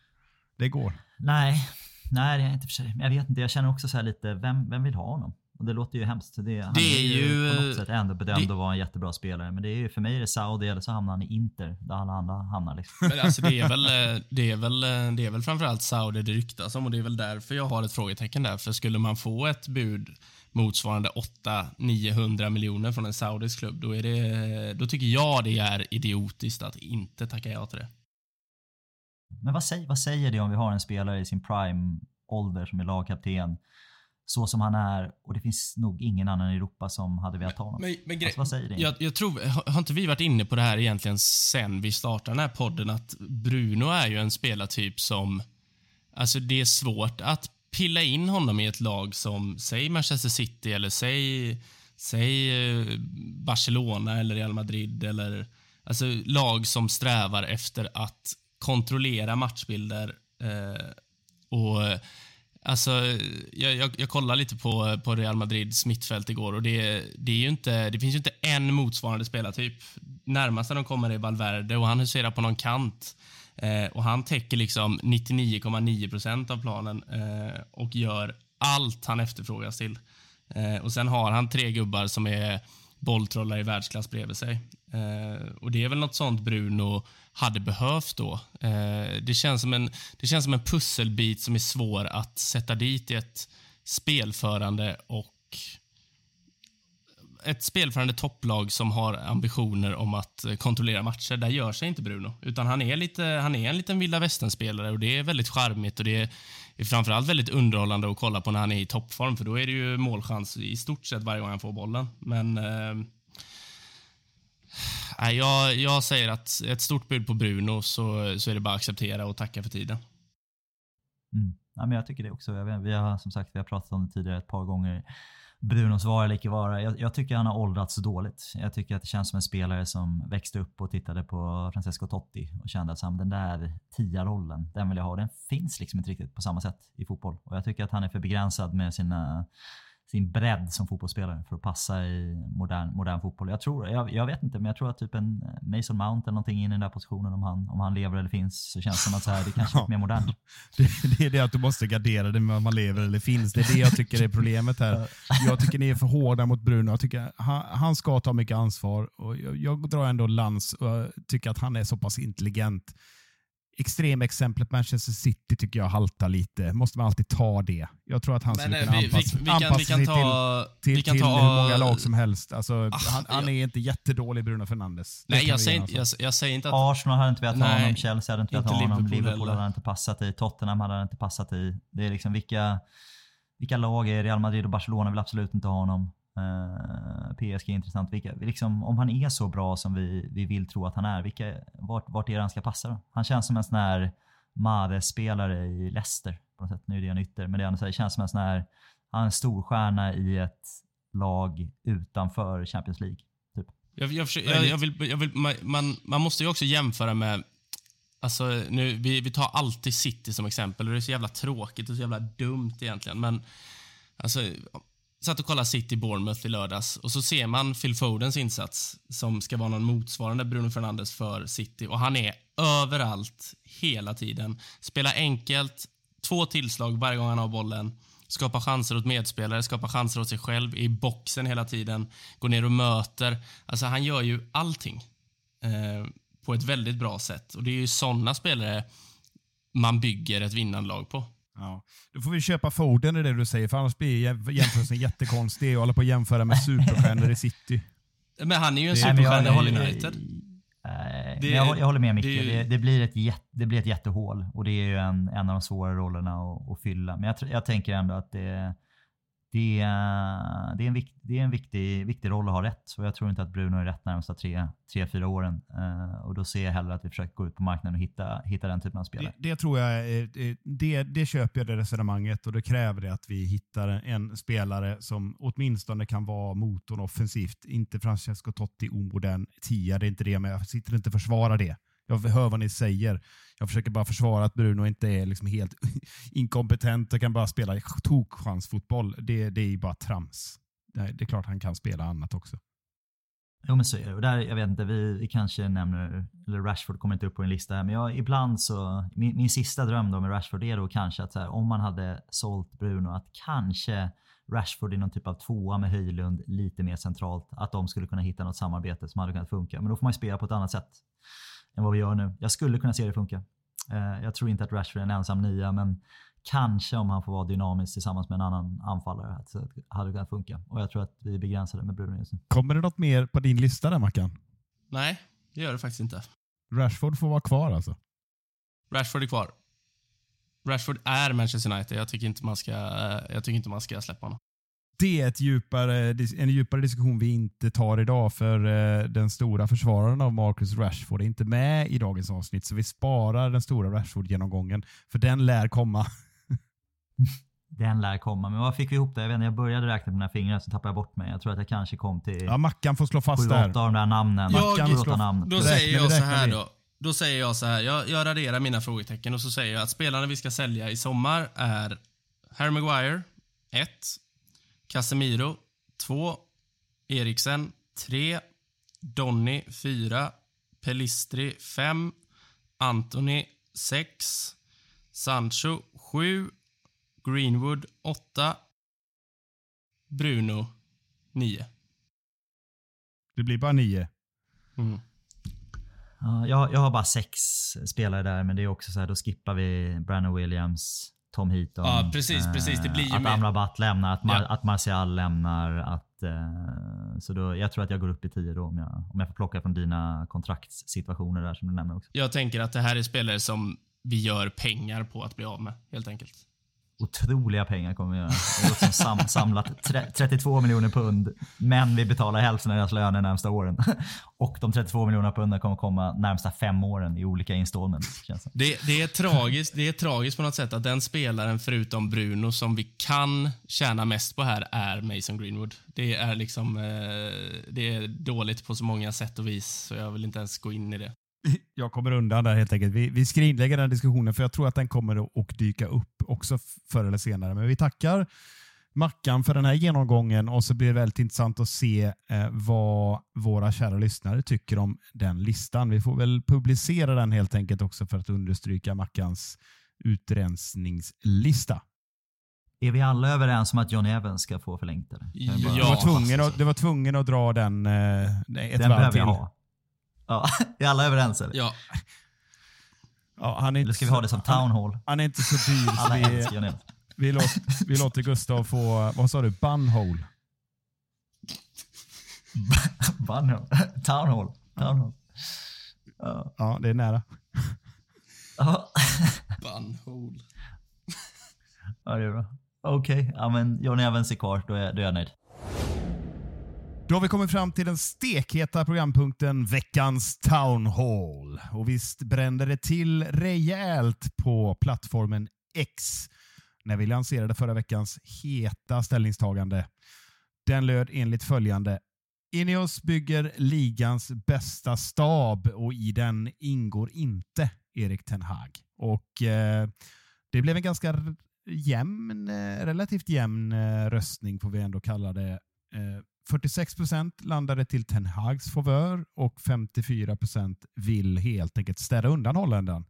det går. Nej, nej det är inte för sig. Men jag vet inte, jag känner också så lite, vem, vem vill ha honom? Och det låter ju hemskt. Det, han det är, ju på något sätt ändå bedömd det, att vara en jättebra spelare. Men det är ju, för mig är det Saudi eller så hamnar han i Inter, där alla andra hamnar. Liksom. Men alltså det, är väl, *laughs* det, är väl, det är väl framförallt Saudi det ryktas om och det är väl därför jag har ett frågetecken där. För skulle man få ett bud motsvarande 800-900 miljoner från en saudisk klubb, då, är det, då tycker jag det är idiotiskt att inte tacka ja till det. Men vad säger, vad säger det om vi har en spelare i sin prime ålder som är lagkapten så som han är och det finns nog ingen annan i Europa som hade velat ha honom. Men, men alltså, vad säger det? Jag, jag, tror, har inte vi varit inne på det här egentligen sen vi startade den här podden att Bruno är ju en spelartyp som, alltså det är svårt att pilla in honom i ett lag som, säg Manchester City eller säg, säg eh, Barcelona eller Real Madrid eller alltså lag som strävar efter att kontrollera matchbilder eh, och Alltså, jag, jag, jag kollade lite på, på Real Madrids mittfält igår och det, det, är ju inte, det finns ju inte en motsvarande spelartyp. Närmast de kommer är Valverde och han huserar på någon kant. Eh, och Han täcker liksom 99,9 procent av planen eh, och gör allt han efterfrågas till. Eh, och Sen har han tre gubbar som är bolltrollar i världsklass bredvid sig. Eh, och Det är väl något sånt Bruno hade behövt då. Eh, det, känns som en, det känns som en pusselbit som är svår att sätta dit i ett spelförande och ett spelförande topplag som har ambitioner om att kontrollera matcher, där gör sig inte Bruno. Utan han är, lite, han är en liten vilda västern-spelare och det är väldigt charmigt och det är framförallt väldigt underhållande att kolla på när han är i toppform för då är det ju målchans i stort sett varje gång han får bollen. Men eh, Nej, jag, jag säger att ett stort bud på Bruno så, så är det bara att acceptera och tacka för tiden. Mm. Ja, men jag tycker det också. Vet, vi har som sagt vi har pratat om det tidigare ett par gånger. Brunos vara eller icke vara. Jag, jag, tycker han har åldrats dåligt. Jag tycker att det känns som en spelare som växte upp och tittade på Francesco Totti och kände att den där tia-rollen, den vill jag ha. Den finns liksom inte riktigt på samma sätt i fotboll. Och jag tycker att han är för begränsad med sina sin bredd som fotbollsspelare för att passa i modern, modern fotboll. Jag, tror, jag, jag vet inte, men jag tror att typ en Mason Mount eller någonting in i den där positionen, om han, om han lever eller finns, så känns det som att så här, det kanske är mer modernt. *laughs* Det, det, är det att du måste gardera det med om man lever eller finns. Det är det jag tycker är problemet här. *laughs* Jag tycker ni är för hårda mot Bruno. Jag tycker han, han ska ta mycket ansvar och jag, jag drar ändå lans och tycker att han är så pass intelligent extremexemplet Manchester City tycker jag haltar lite. Måste man alltid ta det? Jag tror att han skulle kunna anpassa, vi, vi, anpassa vi kan, sig ta, till, till, till ta, hur många lag som helst. Alltså, ah, han, han är inte jättedålig, Bruno Fernandes. Nej, jag säger, inte, jag, jag, säger inte att... Arsenal hade inte velat ha honom, Chelsea hade inte velat ha honom, Liverpool, Liverpool hade inte passat i, Tottenham hade han inte passat i. Det är liksom vilka, vilka lag är Real Madrid och Barcelona vill absolut inte ha honom. Uh, PSG är intressant. Vilka, liksom, om han är så bra som vi, vi vill tro att han är, vilka, vart, vart är det han ska passa då? Han känns som en sån här Mare-spelare i Leicester. På något sätt. Nu är det en ytter, men det, är, det känns som en sån här, han är en storstjärna i ett lag utanför Champions League. Typ. Jag, jag, jag, jag vill, jag vill, man, man måste ju också jämföra med Alltså, nu, vi, vi tar alltid City som exempel och det är så jävla tråkigt och så jävla dumt egentligen. Men alltså, satt och kollade City Bournemouth i lördags och så ser man Phil Fodens insats som ska vara någon motsvarande Bruno Fernandes för City och han är överallt hela tiden. Spelar enkelt, två tillslag varje gång han har bollen. skapar chanser åt medspelare, skapar chanser åt sig själv, är i boxen hela tiden, går ner och möter. Alltså han gör ju allting eh, på ett väldigt bra sätt. Och det är ju sådana spelare man bygger ett vinnande lag på. Ja. Då får vi köpa Foden i det du säger, för annars blir jämförelsen *laughs* jättekonstig och hålla på att jämföra med superstjärnor i city. Men han är ju en superstjärna i håller- United. Nej, Det- men jag, håller- jag håller med Micke. det- Det, det, blir ett jätte, det blir ett jättehål och det är ju en, en av de svåra rollerna att, att fylla. Men jag, jag tänker ändå att det, det, är- det är en, vik, det är en viktig, viktig roll att ha rätt. Så jag tror inte att Bruno är rätt närmsta tre, tre fyra åren. Eh, och då ser jag hellre att vi försöker gå ut på marknaden och hitta, hitta den typen av spelare. Det, det tror jag, eh, eh, det, det köper jag det resonemanget och det kräver det att vi hittar en spelare som åtminstone kan vara motorn offensivt. Inte Francesco Totti omodern tia, det är inte det, men jag sitter inte och försvarar det. Jag hör vad ni säger. Jag försöker bara försvara att Bruno inte är liksom helt *laughs* inkompetent och kan bara spela tokchansfotboll. Det, det är ju bara trams. Det är klart han kan spela annat också. Jo men så är det. Och där, jag vet inte, vi, vi kanske nämner, eller Rashford kommer inte upp på en lista här, men jag, ibland så, min, min sista dröm då med Rashford är då kanske att så här, om man hade sålt Bruno, att kanske Rashford i någon typ av tvåa med Höjlund lite mer centralt, att de skulle kunna hitta något samarbete som hade kunnat funka. Men då får man ju spela på ett annat sätt än vad vi gör nu. Jag skulle kunna se det funka. Eh, jag tror inte att Rashford är en ensam nia, men kanske om han får vara dynamisk tillsammans med en annan anfallare, att det hade kunnat funka. Och jag tror att vi är begränsade med Bruno just nu. Kommer det något mer på din lista där Mackan? Nej, det gör det faktiskt inte. Rashford får vara kvar alltså. Rashford är kvar. Rashford är Manchester United. Jag tycker inte man ska, jag tycker inte man ska släppa honom. Det är ett djupare, en djupare diskussion vi inte tar idag för eh, den stora försvararen av Marcus Rashford är inte med i dagens avsnitt så vi sparar den stora Rashford-genomgången för den lär komma. *laughs* Den lär komma. Men vad fick vi ihop där? Jag, vet inte, jag började räkna på mina fingrar så tappade jag bort mig. Jag tror att jag kanske kom till Ja, Mackan får slå fast sju, där. åtta av de där namnen. Mackan slår- åtta namn. Då säger jag så här vi. då. Då säger jag så här. Jag, jag raderar mina frågetecken och så säger jag att spelarna vi ska sälja i sommar är Harry Maguire 1, Casemiro 2, Eriksen 3, Donny 4, Pelistri 5, Anthony 6, Sancho 7, Greenwood 8, Bruno 9. Det blir bara nio. Mm. Ja, jag, jag har bara sex spelare där, men det är också så här, då skippar vi Brandon Williams, Tom Heaton. Ja, precis, precis. Det blir ju att mer- Amrabat lämnar, att, Mar- Ja. att Martial lämnar. Att, eh, så då, jag tror att jag går upp i tio då om jag, om jag får plocka från dina kontraktssituationer där som du nämner också. Jag tänker att det här är spelare som vi gör pengar på att bli av med, helt enkelt. Otroliga pengar kommer vi göra. Vi har som sam, samlat tre, 32 miljoner pund, men vi betalar hälften av deras löner de närmsta åren. *laughs* Och de 32 miljonerna punden kommer komma närmsta fem åren i olika installments. Känns det. Det, det, är tragiskt, det är tragiskt på något sätt att den spelaren, förutom Bruno, som vi kan tjäna mest på här, är Mason Greenwood. Det är liksom eh, det är dåligt på så många sätt och vis, så jag vill inte ens gå in i det. *laughs* Jag kommer undan där helt enkelt. Vi, vi skrinlägger den diskussionen för jag tror att den kommer att dyka upp också förr eller senare. Men vi tackar Mackan för den här genomgången och så blir det väldigt intressant att se eh, vad våra kära lyssnare tycker om den listan. Vi får väl publicera den helt enkelt också för att understryka Mackans utrensningslista. Är vi alla överens om att John Evans ska få förlängt? Vi bara- Du Ja. var, tvungen att, du var tvungen att dra den eh, ett Den varv behöver till. jag ha. Ja, *laughs* är alla överens eller? Ja, Ja, han är Eller inte ska vi så- ha det som town hall? Han är inte så dyr så Alla vi, Evans. vi, låter, vi låter Gustav få, vad sa du, bunhole? *laughs* Bunhall. Town hall. Town hall. Ja. Ja, det är nära. *laughs* Bunhole. Ja, det är bra. Okej, ja, men John Evans är kvar. Då är, då är jag nöjd. Då har vi kommit fram till den stekheta programpunkten Veckans Town Hall. Och visst brände det till rejält på plattformen X när vi lanserade förra veckans heta ställningstagande. Den löd enligt följande. Ineos bygger ligans bästa stab och i den ingår inte Erik Ten Hag. Och eh, Det blev en ganska jämn, eh, relativt jämn eh, röstning får vi ändå kalla det. Eh, 46 procent landade till Ten Hags favör och 54 procent vill helt enkelt städa undan holländaren.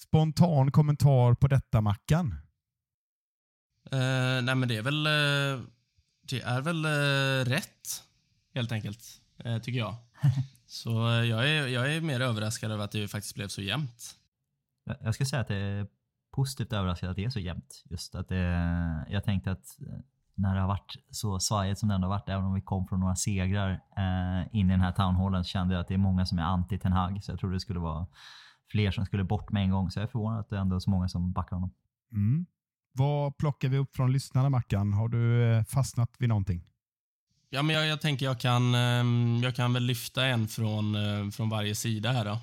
Spontan kommentar på detta, Mackan? Eh, nej men det är väl, eh, det är väl eh, rätt, helt enkelt, tycker jag. *laughs* Så jag, är, jag är mer överraskad över att det faktiskt blev så jämnt. Jag- skulle säga att det är positivt överraskad att det är så jämnt. Just att det, jag tänkte att när det har varit så svajigt som det ändå har varit, även om vi kom från några segrar eh, in i den här townhallen, så kände jag att det är många som är anti Ten Hag. Så jag trodde det skulle vara fler som skulle bort med en gång. Så jag är förvånad att det ändå är så många som backar honom. Mm. Vad plockar vi upp från lyssnarna, Mackan? Har du eh, fastnat vid någonting? Ja, men jag, jag tänker jag kan, ehm, jag kan väl lyfta en från, eh, från varje sida här då.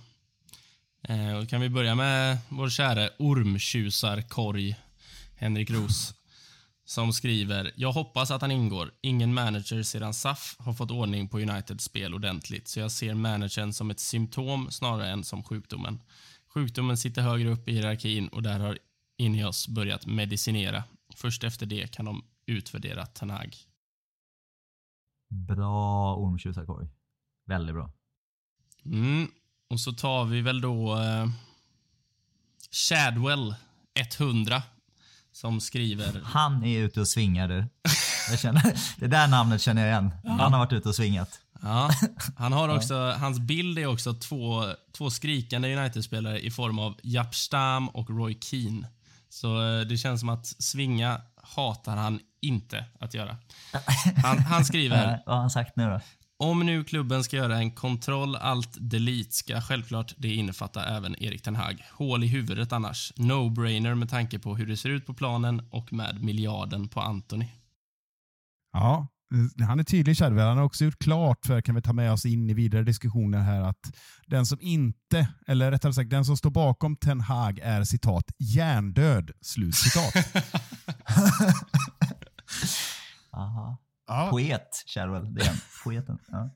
Eh, och kan vi börja med vår kära ormtjusarkorg, Henrik Ros, som skriver “Jag hoppas att han ingår. Ingen manager sedan SAF har fått ordning på Uniteds spel ordentligt, så jag ser managern som ett symptom snarare än som sjukdomen. Sjukdomen sitter högre upp i hierarkin och där har Ineos börjat medicinera. Först efter det kan de utvärdera Ten Hag. Bra ormtjusarkorg. Väldigt bra. Mm. Och så tar vi väl då eh, Shadwell 100 som skriver... Han är ute och svingar du. Jag känner, det där namnet känner jag igen. Han har varit ute och svingat. Ja, han har också, hans bild är också två, två skrikande United-spelare i form av Japp Stam och Roy Keane. Så eh, det känns som att svinga hatar han inte att göra. *laughs* Han, han skriver... Vad har han sagt nu då? Om nu klubben ska göra en kontroll alt delete ska självklart det innefatta även Erik Ten Hag. Hål i huvudet annars. No-brainer med tanke på hur det ser ut på planen och med miljarden på Anthony. Ja, han är tydlig Chadwell. Han har också gjort klart, för kan vi ta med oss in i vidare diskussioner här, att den som inte, eller rättare sagt den som står bakom Ten Hag är citat hjärndöd. Slut citat. *laughs* Aha. Ja, Poet, Sharwell. Det är han. *laughs* Poeten. Ja.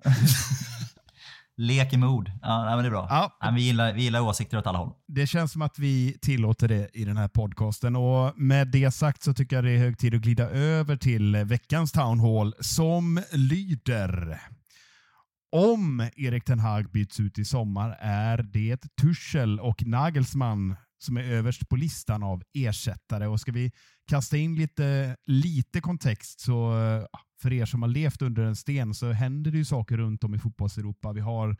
Lek med ord. Ja, nej, men det är bra. Ja. Nej, vi, gillar, vi gillar åsikter åt alla håll. det känns som att vi tillåter det i den här podcasten. Och Med det sagt så tycker jag det är hög tid att glida över till veckans Town Hall som lyder. Om Erik Ten Hag byts ut i sommar är det Tuchel och Nagelsmann som är överst på listan av ersättare. Och ska vi kasta in lite, lite kontext så för er som har levt under en sten så händer det ju saker runt om i fotbollseuropa. Vi har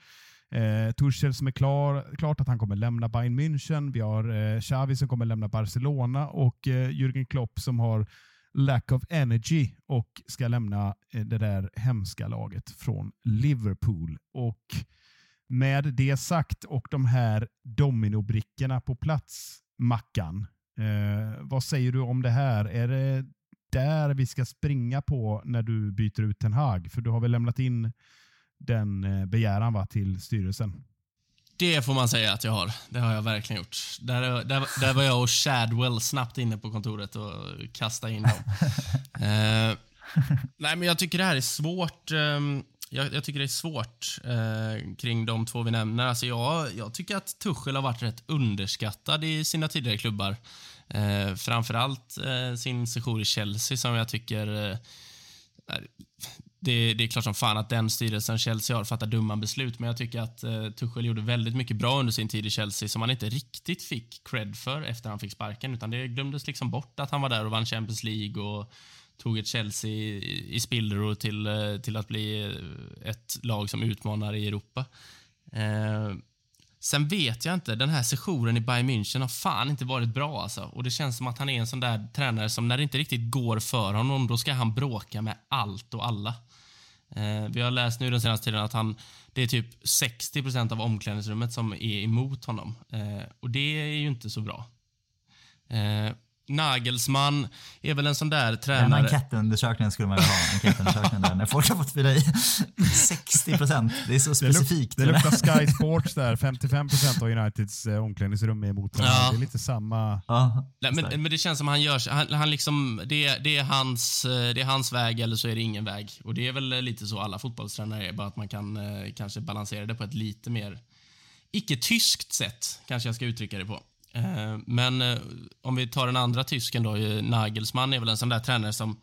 eh, Tuchel som är klar, klart att han kommer lämna Bayern München. Vi har eh, Xavi som kommer lämna Barcelona och eh, Jürgen Klopp som har lack of energy och ska lämna eh, det där hemska laget från Liverpool. Och med det sagt och de här dominobrickorna på plats, Mackan. Eh, vad säger du om det här? Är det där vi ska springa på när du byter ut Ten Hag? För du har väl lämnat in den eh, begäran va, till styrelsen? Det får man säga att jag har. Det har jag verkligen gjort. Där, där, där var jag och Shadwell snabbt inne på kontoret och kastade in dem. *laughs* eh, nej, men jag tycker det här är svårt. ehm, jag, jag tycker det är svårt eh, kring de två vi nämner. Alltså jag, jag tycker att Tuchel har varit rätt underskattad i sina tidigare klubbar. Eh, framförallt eh, sin sejour i Chelsea som jag tycker eh, det, det är klart som fan att den styrelsen Chelsea har fattar dumma beslut, men jag tycker att eh, Tuchel gjorde väldigt mycket bra under sin tid i Chelsea som han inte riktigt fick cred för efter han fick sparken, utan det glömdes liksom bort att han var där och vann Champions League och tog ett Chelsea i, i spillror till, eh, till att bli eh, ett lag som utmanar i Europa. Eh, Sen vet jag inte, den här sessionen i Bayern München har fan inte varit bra alltså. Och det känns som att han är en sån där tränare som när det inte riktigt går för honom, då ska han bråka med allt och alla. Eh, vi har läst nu den senaste tiden att han, det är typ 60 procent av omklädningsrummet som är emot honom. Eh, och det är ju inte så bra. Eh, Nagelsmann är väl en sån där Den tränare... enkätundersökningen skulle man vilja ha. Enkätundersökningen där när folk har fått fylla i *laughs* 60 procent. Det är så Det, luk, specifikt. det luktar Sky Sports där. 55% av Uniteds eh, omklädningsrum är emot honom. Ja. Det är lite samma... Ja, Nej, men, men det känns som han gör han, han liksom, det, det, är hans, eh, det är hans väg eller så är det ingen väg. Och Det är väl lite så alla fotbollstränare är, bara att man kan eh, kanske balansera det på ett lite mer icke-tyskt sätt, kanske jag ska uttrycka det på. Eh, men eh, om vi tar den andra tysken då, Nagelsmann är väl en sån där tränare som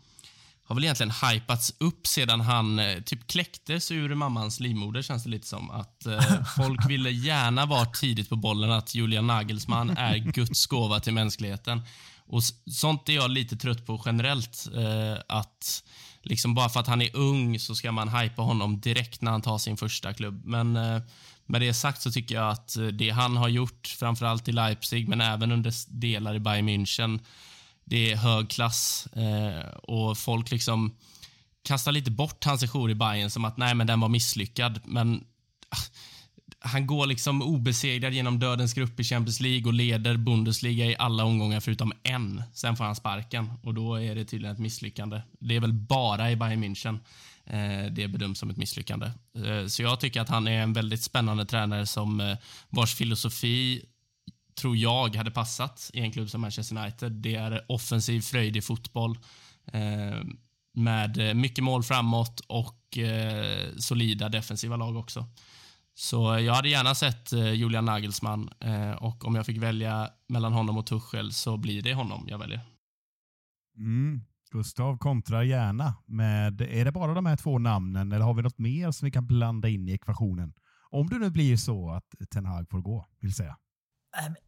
har väl egentligen hypats upp sedan han eh, typ kläcktes ur mammans livmoder känns det lite som. Att eh, *laughs* folk ville gärna vara tidigt på bollen att Julian Nagelsmann är *laughs* Guds gåva till mänskligheten. Och Sånt är jag lite trött på generellt. Eh, att liksom bara för att han är ung så ska man hypa honom direkt när han tar sin första klubb. Men eh, med det sagt så tycker jag att eh, det han har gjort, framförallt i Leipzig, men även under delar i Bayern München, det är hög klass. Eh, och folk liksom kastar lite bort hans sejour i Bayern som att nej, men den var misslyckad. Men ah, han går liksom obesegrad genom dödens grupp i Champions League och leder Bundesliga i alla omgångar förutom en. Sen får han sparken och då är det tydligen ett misslyckande. Det är väl bara i Bayern München Eh, det bedöms som ett misslyckande. Eh, så jag tycker att han är en väldigt spännande tränare som eh, vars filosofi tror jag hade passat i en klubb som Manchester United. Det är offensiv, fröjdig fotboll med mycket mål framåt och solida defensiva lag också. Så jag hade gärna sett Julian Nagelsmann och om jag fick välja mellan honom och Tuchel så blir det honom jag väljer. Mm. Gustav kontrar gärna med, är det bara de här två namnen eller har vi något mer som vi kan blanda in i ekvationen? Om det nu blir så att Ten Hag får gå, vill säga.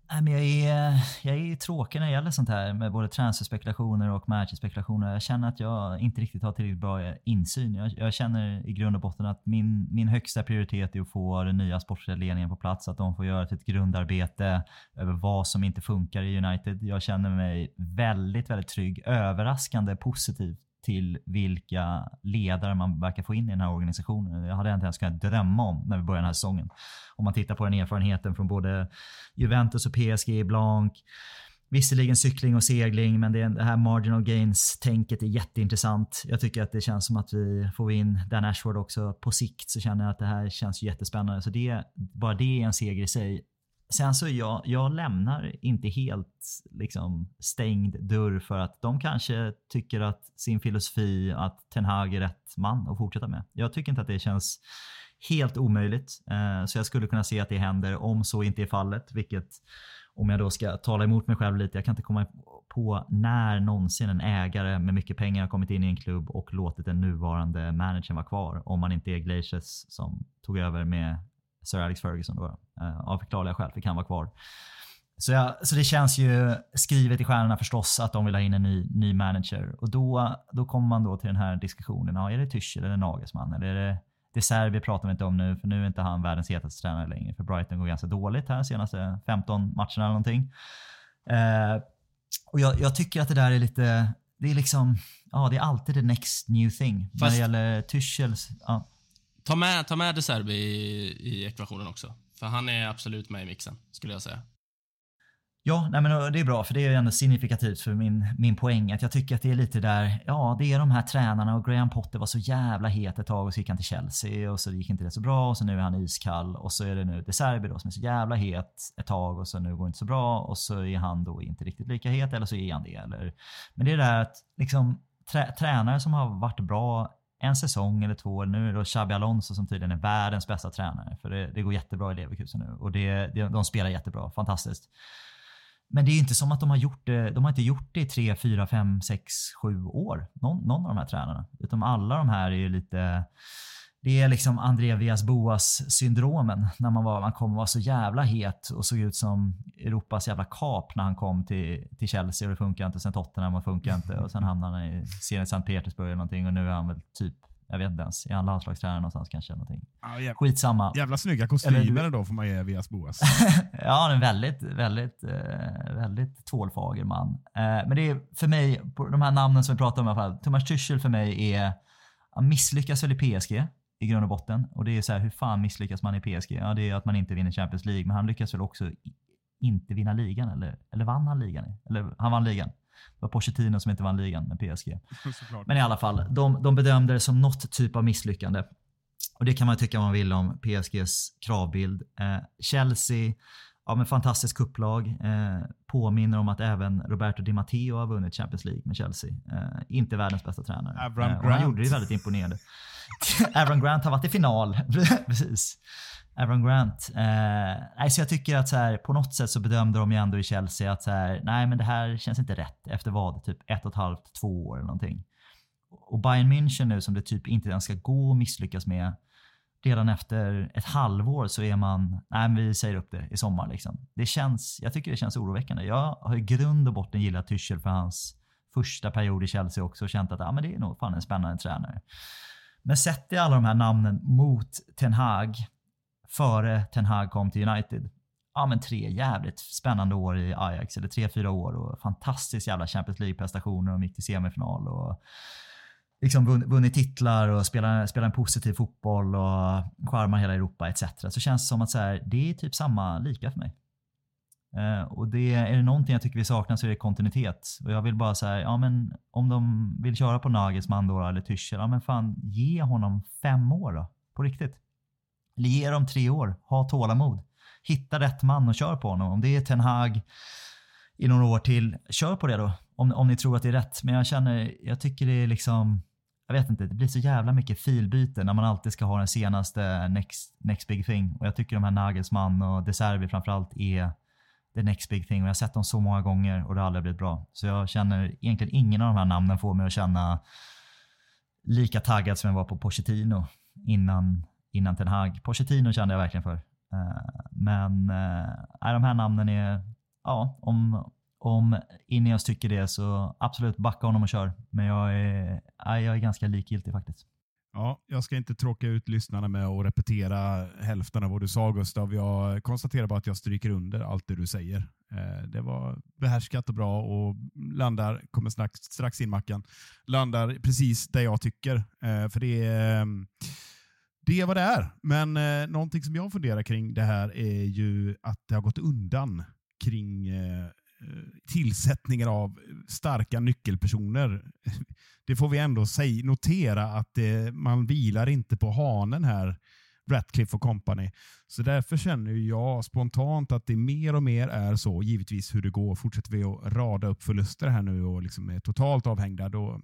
Jag, är, jag är tråkig när det gäller sånt här med både transferspekulationer och matchspekulationer. Jag känner att jag inte riktigt har tillräckligt bra insyn. Jag, jag, känner i grund och botten att min, min högsta prioritet är att få den nya sportsliga ledningen på plats. Att de får göra ett grundarbete över vad som inte funkar i United. Jag känner mig väldigt, väldigt trygg. Överraskande positiv till vilka ledare man verkar få in i den här organisationen. Jag hade inte ens kunnat drömma om när vi började den här säsongen. Om man tittar på den erfarenheten från både Juventus och PSG, Blanc, Visserligen cykling och segling, men det, det här marginal gains-tänket är jätteintressant. Jag tycker att det känns som att vi får in Dan Ashford också på sikt så känner jag att det här känns jättespännande. Så det, bara det är en seger i sig. Sen så jag, jag lämnar inte helt liksom, stängd dörr för att de kanske tycker att sin filosofi, att Ten Hag är rätt man att fortsätta med. Jag tycker inte att det känns helt omöjligt. Eh, så jag skulle kunna se att det händer om så inte är fallet, vilket om jag då ska tala emot mig själv lite, jag kan inte komma på när någonsin en ägare med mycket pengar har kommit in i en klubb och låtit den nuvarande managern vara kvar. Om man inte är Glaciers som tog över med Sir Alex Ferguson då, eh, av förklarliga skäl fick han vara kvar. Så, jag, så det känns ju skrivet i stjärnorna förstås att de vill ha in en ny, ny manager. Och då, då kommer man då till den här diskussionen. Ja, är det Tuchel eller Nagelsmann? Eller är det det Serbi pratar vi inte om nu, för nu är inte han världens hetaste tränare längre. För Brighton går ganska dåligt här de senaste 15 matcherna eller någonting. Eh, och jag, jag, tycker att det där är lite, det är liksom, ja det är alltid the next new thing. Fast, när det gäller Tuchels, ja. Ta med, ta med De Serbi i, i ekvationen också. För han är absolut med i mixen, skulle jag säga. Ja, nej men det är bra för det är ändå signifikativt för min, min poäng. Att jag tycker att det är lite där, ja det är de här tränarna och Graham Potter var så jävla het ett tag och så gick han till Chelsea och så gick inte det så bra och så nu är han iskall och så är det nu De Serbi då som är så jävla het ett tag och så nu går det inte så bra och så är han då inte riktigt lika het eller så är han det. Eller, men det är det här att liksom trä, tränare som har varit bra en säsong eller två. Nu är det Xabi Alonso som tydligen är världens bästa tränare. För det, det går jättebra i Leverkusen nu och det, det, de spelar jättebra. Fantastiskt. Men det är inte som att de har gjort det. De har inte gjort det i tre, fyra, fem, sex, sju år. Någon, någon av de här tränarna. Utan alla de här är ju lite det är liksom André Villas-Boas-syndromen. När man, var, man kom och var så jävla het och såg ut som Europas jävla kap när han kom till, till Chelsea och det funkar inte. Sen Tottenham och funkar inte. Och sen hamnade han i Zenit Sankt Petersburg eller någonting och nu är han väl typ jag vet inte ens. Är han landslagstränare någonstans kanske? Någonting. Ja, jävla, Skitsamma. Jävla snygga kostymer då får man ge Vias Boas. *laughs* ja, en väldigt, väldigt, eh, väldigt tvålfager man. Eh, men det är för mig, de här namnen som vi pratar om i alla fall. Thomas Tuchel för mig är, han misslyckas väl i PSG i grund och botten. Och det är så här, hur fan misslyckas man i PSG? Ja, det är att man inte vinner Champions League, men han lyckas väl också inte vinna ligan, eller, eller vann han ligan? Eller han vann ligan. Det var Pochettino som inte vann ligan med PSG. *laughs* Men i alla fall, de, de bedömde det som något typ av misslyckande. Och det kan man tycka man vill om PSGs kravbild. Eh, Chelsea, ja men fantastiskt kupplag. Eh, påminner om att även Roberto Di Matteo har vunnit Champions League med Chelsea. Eh, inte världens bästa tränare. Avram eh, han gjorde det väldigt imponerande. *laughs* Aaron Grant har varit i final. *laughs* Precis. Aaron Grant. Eh, så jag tycker att så här, på något sätt så bedömde de ju ändå i Chelsea att så här, nej men det här känns inte rätt efter vad? Typ ett och ett halvt, två år eller någonting. och Bayern München nu som det typ inte ens ska gå att misslyckas med. Redan efter ett halvår så är man, nej men vi säger upp det i sommar liksom. Det känns, jag tycker det känns oroväckande. Jag har i grund och botten gillat Tyschel för hans första period i Chelsea också och känt att ah, men det är nog fan en spännande tränare. Men sätter jag alla de här namnen mot Ten Hag före Ten Hag kom till United. Ja men tre jävligt spännande år i Ajax, eller tre, fyra år och fantastiskt jävla Champions League-prestationer och gick till semifinal. Och liksom vunnit titlar och spelar, spelar en positiv fotboll och charmar hela Europa etc. Så känns det som att så här, det är typ samma lika för mig. Uh, och det, är det någonting jag tycker vi saknar så är det kontinuitet. Och jag vill bara säga, ja men om de vill köra på Nagels, då eller Tyschel, ja men fan ge honom fem år då. På riktigt. Eller ge dem tre år. Ha tålamod. Hitta rätt man och kör på honom. Om det är Ten Hag i några år till, kör på det då. Om, om ni tror att det är rätt. Men jag känner, jag tycker det är liksom jag vet inte, det blir så jävla mycket filbyte när man alltid ska ha den senaste next, next big thing. Och jag tycker de här Nagelsmann och De Serbi framförallt är the next big thing. Och jag har sett dem så många gånger och det har aldrig blivit bra. Så jag känner egentligen ingen av de här namnen får mig att känna lika taggad som jag var på Pochettino innan, innan Ten Hag. Pochettino kände jag verkligen för. Eh, men uh, de här namnen är, ja, om, om Ineos tycker det så absolut backa honom och kör. Men jag är, jag är ganska likgiltig faktiskt. Ja, jag ska inte tråka ut lyssnarna med att repetera hälften av vad du sa Gustav. Jag konstaterar bara att jag stryker under allt det du säger. Eh, det var behärskat och bra och landar, kommer strax, strax in Mackan, landar precis där jag tycker. Eh, för det är, mm, det är vad det är. Men eh, någonting som jag funderar kring det här är ju att det har gått undan kring eh, Eh, tillsättningar av starka nyckelpersoner. *laughs* Det får vi ändå notera att det, man vilar inte på hanen här, Ratcliffe och company. Så därför känner jag spontant att det mer och mer är så, givetvis hur det går. Fortsätter vi att rada upp förluster här nu och liksom är totalt avhängda, då,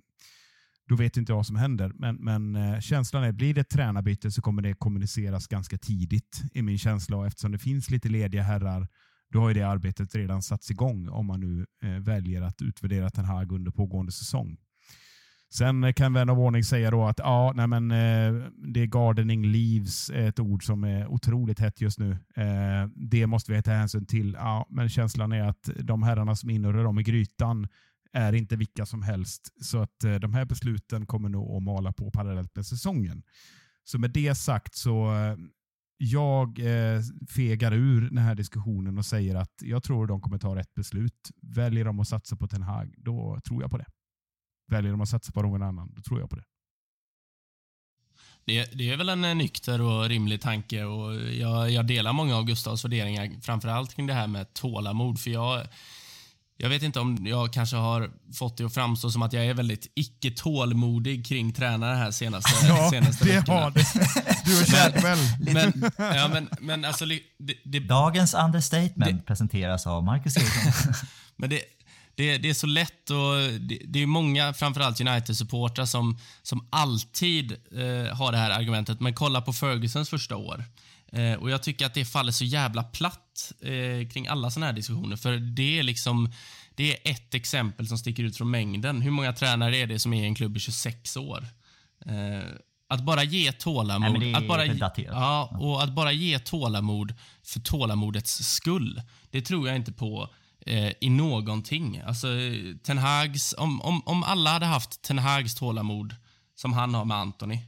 då vet inte jag vad som händer. Men, men eh, känslan är, blir det ett tränarbyte så kommer det kommuniceras ganska tidigt, i min känsla. Och eftersom det finns lite lediga herrar då har ju det arbetet redan satts igång om man nu eh, väljer att utvärdera Ten Hag under pågående säsong. Sen eh, kan vän av ordning säga då att ja, nej men, eh, det är gardening leaves, eh, ett ord som är otroligt hett just nu. Eh, det måste vi ta hänsyn till. Ja, men känslan är att de herrarna som inrör dem i grytan är inte vilka som helst. Så att eh, de här besluten kommer nog att mala på parallellt med säsongen. Så med det sagt så eh, jag eh, fegar ur den här diskussionen och säger att jag tror de kommer ta rätt beslut. Väljer de att satsa på Ten Hag, då tror jag på det. Väljer de att satsa på någon annan, då tror jag på det. Det, det är väl en eh, nykter och rimlig tanke och jag, jag delar många av Gustavs värderingar, framförallt kring det här med tålamod. För jag, jag vet inte om jag kanske har fått det att framstå som att jag är väldigt icke tålmodig kring tränare här senaste, *laughs* ja, senaste det veckorna. Har det. Du har känt väl. Men, ja, men, men alltså, det, det, Dagens understatement det, presenteras av Marcus Eriksson. *laughs* men det, det, det, är så lätt och det, det är många, framförallt United-supportrar som, som alltid eh, har det här argumentet. Men kolla på Fergusons första år. Eh, och Jag tycker att det faller så jävla platt eh, kring alla såna här diskussioner. För det är liksom det är ett exempel som sticker ut från mängden. Hur många tränare är det som är i en klubb i 26 år? Eh, att bara ge tålamod. Nej, att bara, ja, och att bara ge tålamod för tålamodets skull. Det tror jag inte på eh, i någonting. Alltså, Ten Hags, om, om, om alla hade haft Ten Hags tålamod som han har med Anthony,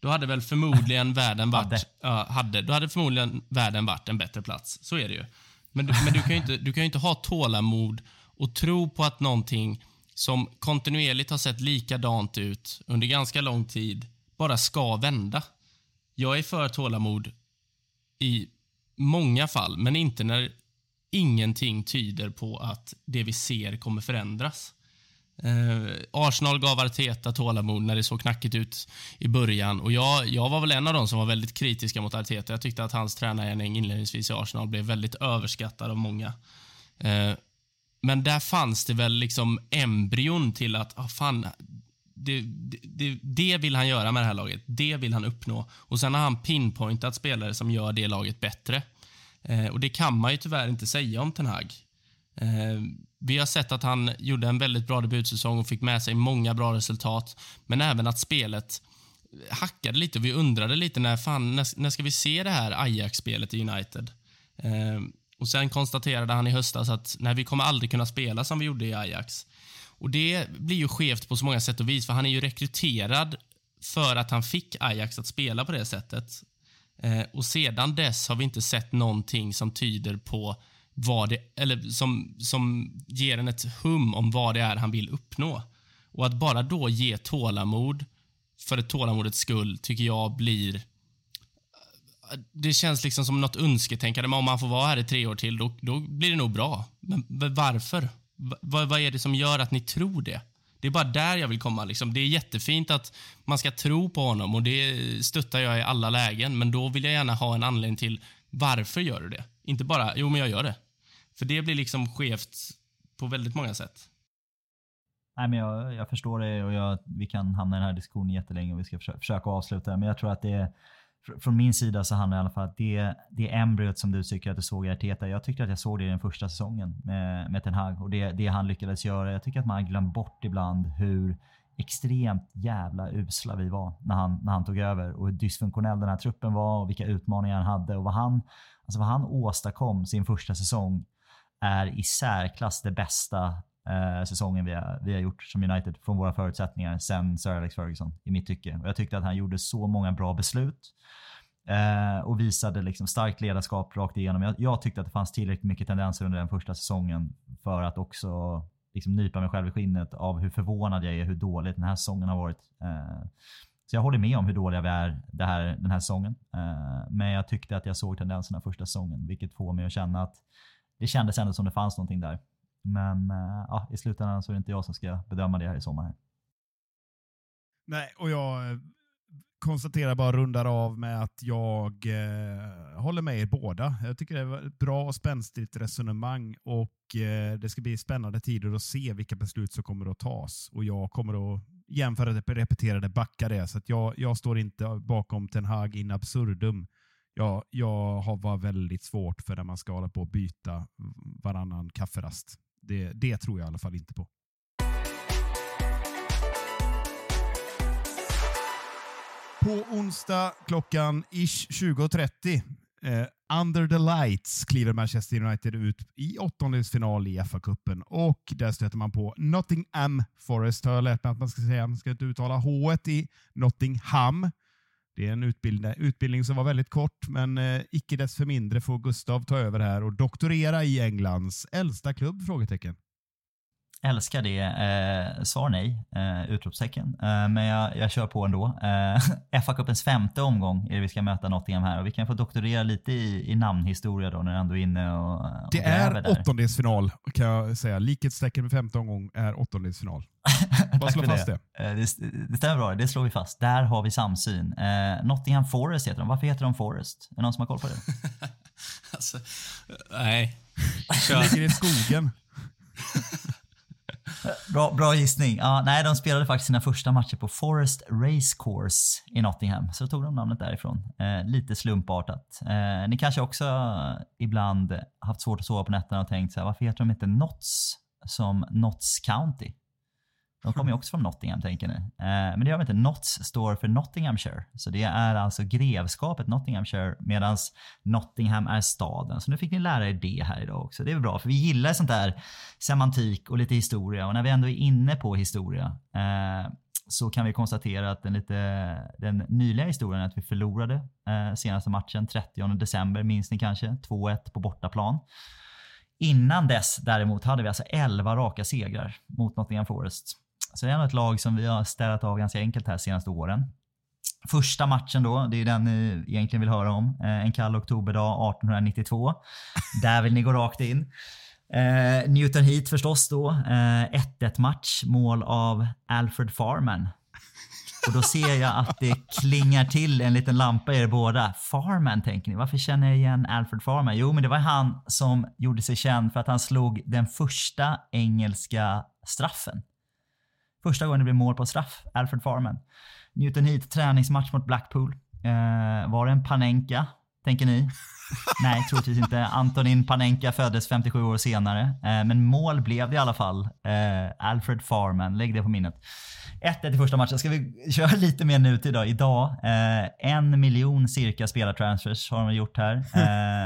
då hade väl förmodligen världen varit, hade. Ja, hade, då hade förmodligen världen varit en bättre plats. Så är det ju. Men, men du kan ju inte, du kan inte ha tålamod och tro på att någonting som kontinuerligt har sett likadant ut under ganska lång tid bara ska vända. Jag är för tålamod i många fall, men inte när ingenting tyder på att det vi ser kommer förändras. Eh, Arsenal gav Arteta tålamod när det såg knackigt ut i början. Och jag, jag var väl en av dem som var väldigt kritiska mot Arteta. Jag tyckte att hans tränargärning inledningsvis i Arsenal blev väldigt överskattad av många. Eh, men där fanns det väl liksom embryon till att, ah, fan, det, det, det, vill han göra med det här laget. Det vill han uppnå. Och Sen har han pinpointat spelare som gör det laget bättre. Eh, och Det kan man ju tyvärr inte säga om Ten Hag. Eh, vi har sett att han gjorde en väldigt bra debutsäsong och fick med sig många bra resultat, men även att spelet hackade lite och vi undrade lite när, fan, när, när ska vi se det här Ajax-spelet i United? Eh, och Sen konstaterade han i höstas att nej, vi kommer aldrig kunna spela som vi gjorde i Ajax. Och Det blir ju skevt på så många sätt och vis, för han är ju rekryterad för att han fick Ajax att spela på det sättet. Eh, och Sedan dess har vi inte sett någonting som tyder på vad det, eller som, som ger en ett hum om vad det är han vill uppnå. Och att bara då ge tålamod för ett tålamodets skull tycker jag blir... Det känns liksom som något önsketänkande. Men om man får vara här i tre år till, då, då blir det nog bra. Men varför? V vad är det som gör att ni tror det? Det är bara där jag vill komma. Liksom. Det är jättefint att man ska tro på honom och det stöttar jag i alla lägen. Men då vill jag gärna ha en anledning till varför gör du det? Inte bara, jo men jag gör det. För det blir liksom skevt på väldigt många sätt. Nej, men jag, jag förstår det och jag, vi kan hamna i den här diskussionen jättelänge och vi ska försöka, försöka avsluta Men jag tror att det från min sida så handlar det i alla fall att det, det embryot som du tycker att du såg i Arteta. Jag tyckte att jag såg det i den första säsongen med, med Ten Hag och det, det han lyckades göra. Jag tycker att man glömt bort ibland hur extremt jävla usla vi var när han, när han tog över och hur dysfunktionell den här truppen var och vilka utmaningar han hade och vad han, alltså vad han åstadkom sin första säsong är i särklass det bästa eh, säsongen vi har, vi har gjort som United från våra förutsättningar sen Sir Alex Ferguson i mitt tycke. Och jag tyckte att han gjorde så många bra beslut eh, och visade liksom starkt ledarskap rakt igenom. Jag, jag, tyckte att det fanns tillräckligt mycket tendenser under den första säsongen för att också liksom nypa mig själv i skinnet av hur förvånad jag är hur dåligt den här säsongen har varit. Eh, så jag håller med om hur dåliga vi är det här, den här säsongen. Eh, men jag tyckte att jag såg tendenserna första säsongen, vilket får mig att känna att det kändes ändå som det fanns någonting där. Men uh, ja, i slutändan så är det inte jag som ska bedöma det här i sommar. Nej, och jag eh, konstaterar bara rundar av med att jag eh, håller med er båda. Jag tycker det är ett bra och spänstigt resonemang och eh, det ska bli spännande tider att se vilka beslut som kommer att tas. Och jag kommer att jämföra det, repetera det, backa det. Så att jag, jag står inte bakom Ten Hag in absurdum jag, jag har varit väldigt svårt för när man ska hålla på och byta varannan kafferast. Det, det tror jag i alla fall inte på. På onsdag klockan ish 20.30 eh, under the lights kliver Manchester United ut i åttondelsfinal i FA-cupen och där stöter man på Nottingham Forest. Har jag lärt mig att man ska säga. Man ska inte uttala H i Nottingham. Det är en utbildning, utbildning som var väldigt kort, men eh, icke desto mindre får Gustav ta över här och doktorera i Englands äldsta klubb? Frågetecken. Älskar det. Eh, svar nej. Eh, utropstecken. Eh, men jag, jag kör på ändå. Eh, *laughs* FA-cupens femte omgång är det vi ska möta Nottingham här och vi kan få doktorera lite i, i namnhistoria då när jag ändå är inne och, och Det är åttondelsfinal kan jag säga. Likhetstecken med femte omgång är åttondelsfinal. *laughs* Bara slå fast det. Det. Eh, det. det stämmer bra, det slår vi fast. Där har vi samsyn. Eh, Nottingham Forest heter de. Varför heter de Forest? Är det någon som har koll på det? *laughs* alltså, nej. Det ligger i skogen. Bra, bra gissning. Ja, nej, de spelade faktiskt sina första matcher på Forest Racecourse i Nottingham, så då tog de namnet därifrån. Eh, lite slumpartat. Eh, ni kanske också ibland haft svårt att sova på nätterna och tänkt så här, varför heter de inte Notts som Notts County? De kommer ju också från Nottingham tänker ni. Eh, men det gör vi inte. Notts står för Nottinghamshire. Så det är alltså grevskapet Nottinghamshire medan Nottingham är staden. Så nu fick ni lära er det här idag också. Det är bra för vi gillar sånt där semantik och lite historia. Och när vi ändå är inne på historia eh, så kan vi konstatera att den, lite, den nyliga historien är att vi förlorade eh, senaste matchen 30 december, minns ni kanske? 2-1 på bortaplan. Innan dess däremot hade vi alltså 11 raka segrar mot Nottingham Forest. Så det är ett lag som vi har ställt av ganska enkelt här senaste åren. Första matchen då, det är den ni egentligen vill höra om. Eh, en kall oktoberdag 1892. *laughs* Där vill ni gå rakt in. Eh, Newton Heat förstås då. 1-1 eh, match, mål av Alfred Farman. Och då ser jag att det klingar till en liten lampa i er båda. Farman tänker ni, varför känner jag igen Alfred Farman? Jo, men det var han som gjorde sig känd för att han slog den första engelska straffen Första gången det blev mål på straff, Alfred Farman. Newton Heat träningsmatch mot Blackpool. Eh, var det en Panenka tänker ni? *laughs* Nej, troligtvis inte. Antonin Panenka föddes 57 år senare. Eh, men mål blev det i alla fall. Eh, Alfred Farman, lägg det på minnet. 1-1 i första matchen. Ska vi köra *laughs* lite mer nutid då? Idag, eh, en miljon cirka spelartransfers har de gjort här. *laughs*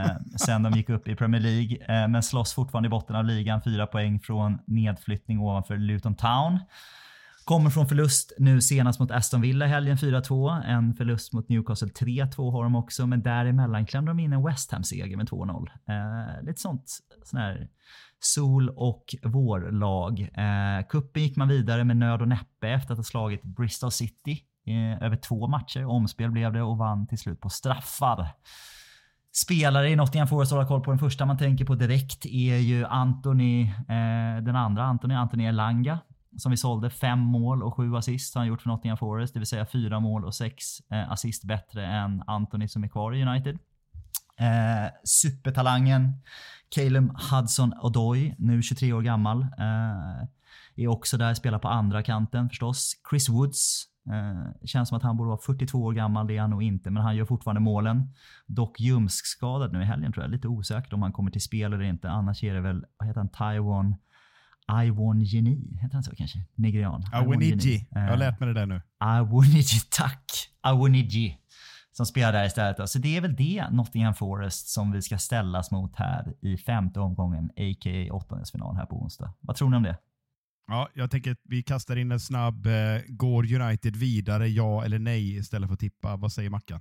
Eh, sen de gick upp i Premier League. Eh, men slåss fortfarande i botten av ligan. Fyra poäng från nedflyttning ovanför Luton Town. Kommer från förlust nu senast mot Aston Villa i helgen 4-2. En förlust mot Newcastle 3-2 har de också, men däremellan klämde de in en West Ham-seger med 2-0. Eh, lite sånt sån här sol och vårlag. Eh, kuppen gick man vidare med nöd och näppe efter att ha slagit Bristol City eh, över två matcher. Omspel blev det och vann till slut på straffar. Spelare i Nottingham Forest hålla koll på. Den första man tänker på direkt är ju Anthony, eh, den andra Anthony, Anthony Elanga som vi sålde. Fem mål och sju assist har han gjort för Nottingham Forest. Det vill säga fyra mål och sex eh, assist bättre än Anthony som är kvar i United. Eh, supertalangen Calum Hudson-Odoi, nu 23 år gammal, eh, är också där, spelar på andra kanten förstås. Chris Woods, eh, känns som att han borde vara 42 år gammal, det är han nog inte, men han gör fortfarande målen. Dock ljumskskadad nu i helgen tror jag, lite osäkert om han kommer till spel eller inte. Annars är det väl, vad heter han, Taiwan Iwon heter han så kanske? Nigerian. Awoniji. Jag har lärt mig det där nu. Awoniji, *laughs* tack. Awoniji. Som spelar där istället. Så det är väl det Nottingham Forest som vi ska ställas mot här i femte omgången, a.k.a. åttondelsfinal här på onsdag. Vad tror ni om det? Ja, jag tänker att vi kastar in en snabb, eh, går United vidare, ja eller nej, istället för att tippa. Vad säger Mackan?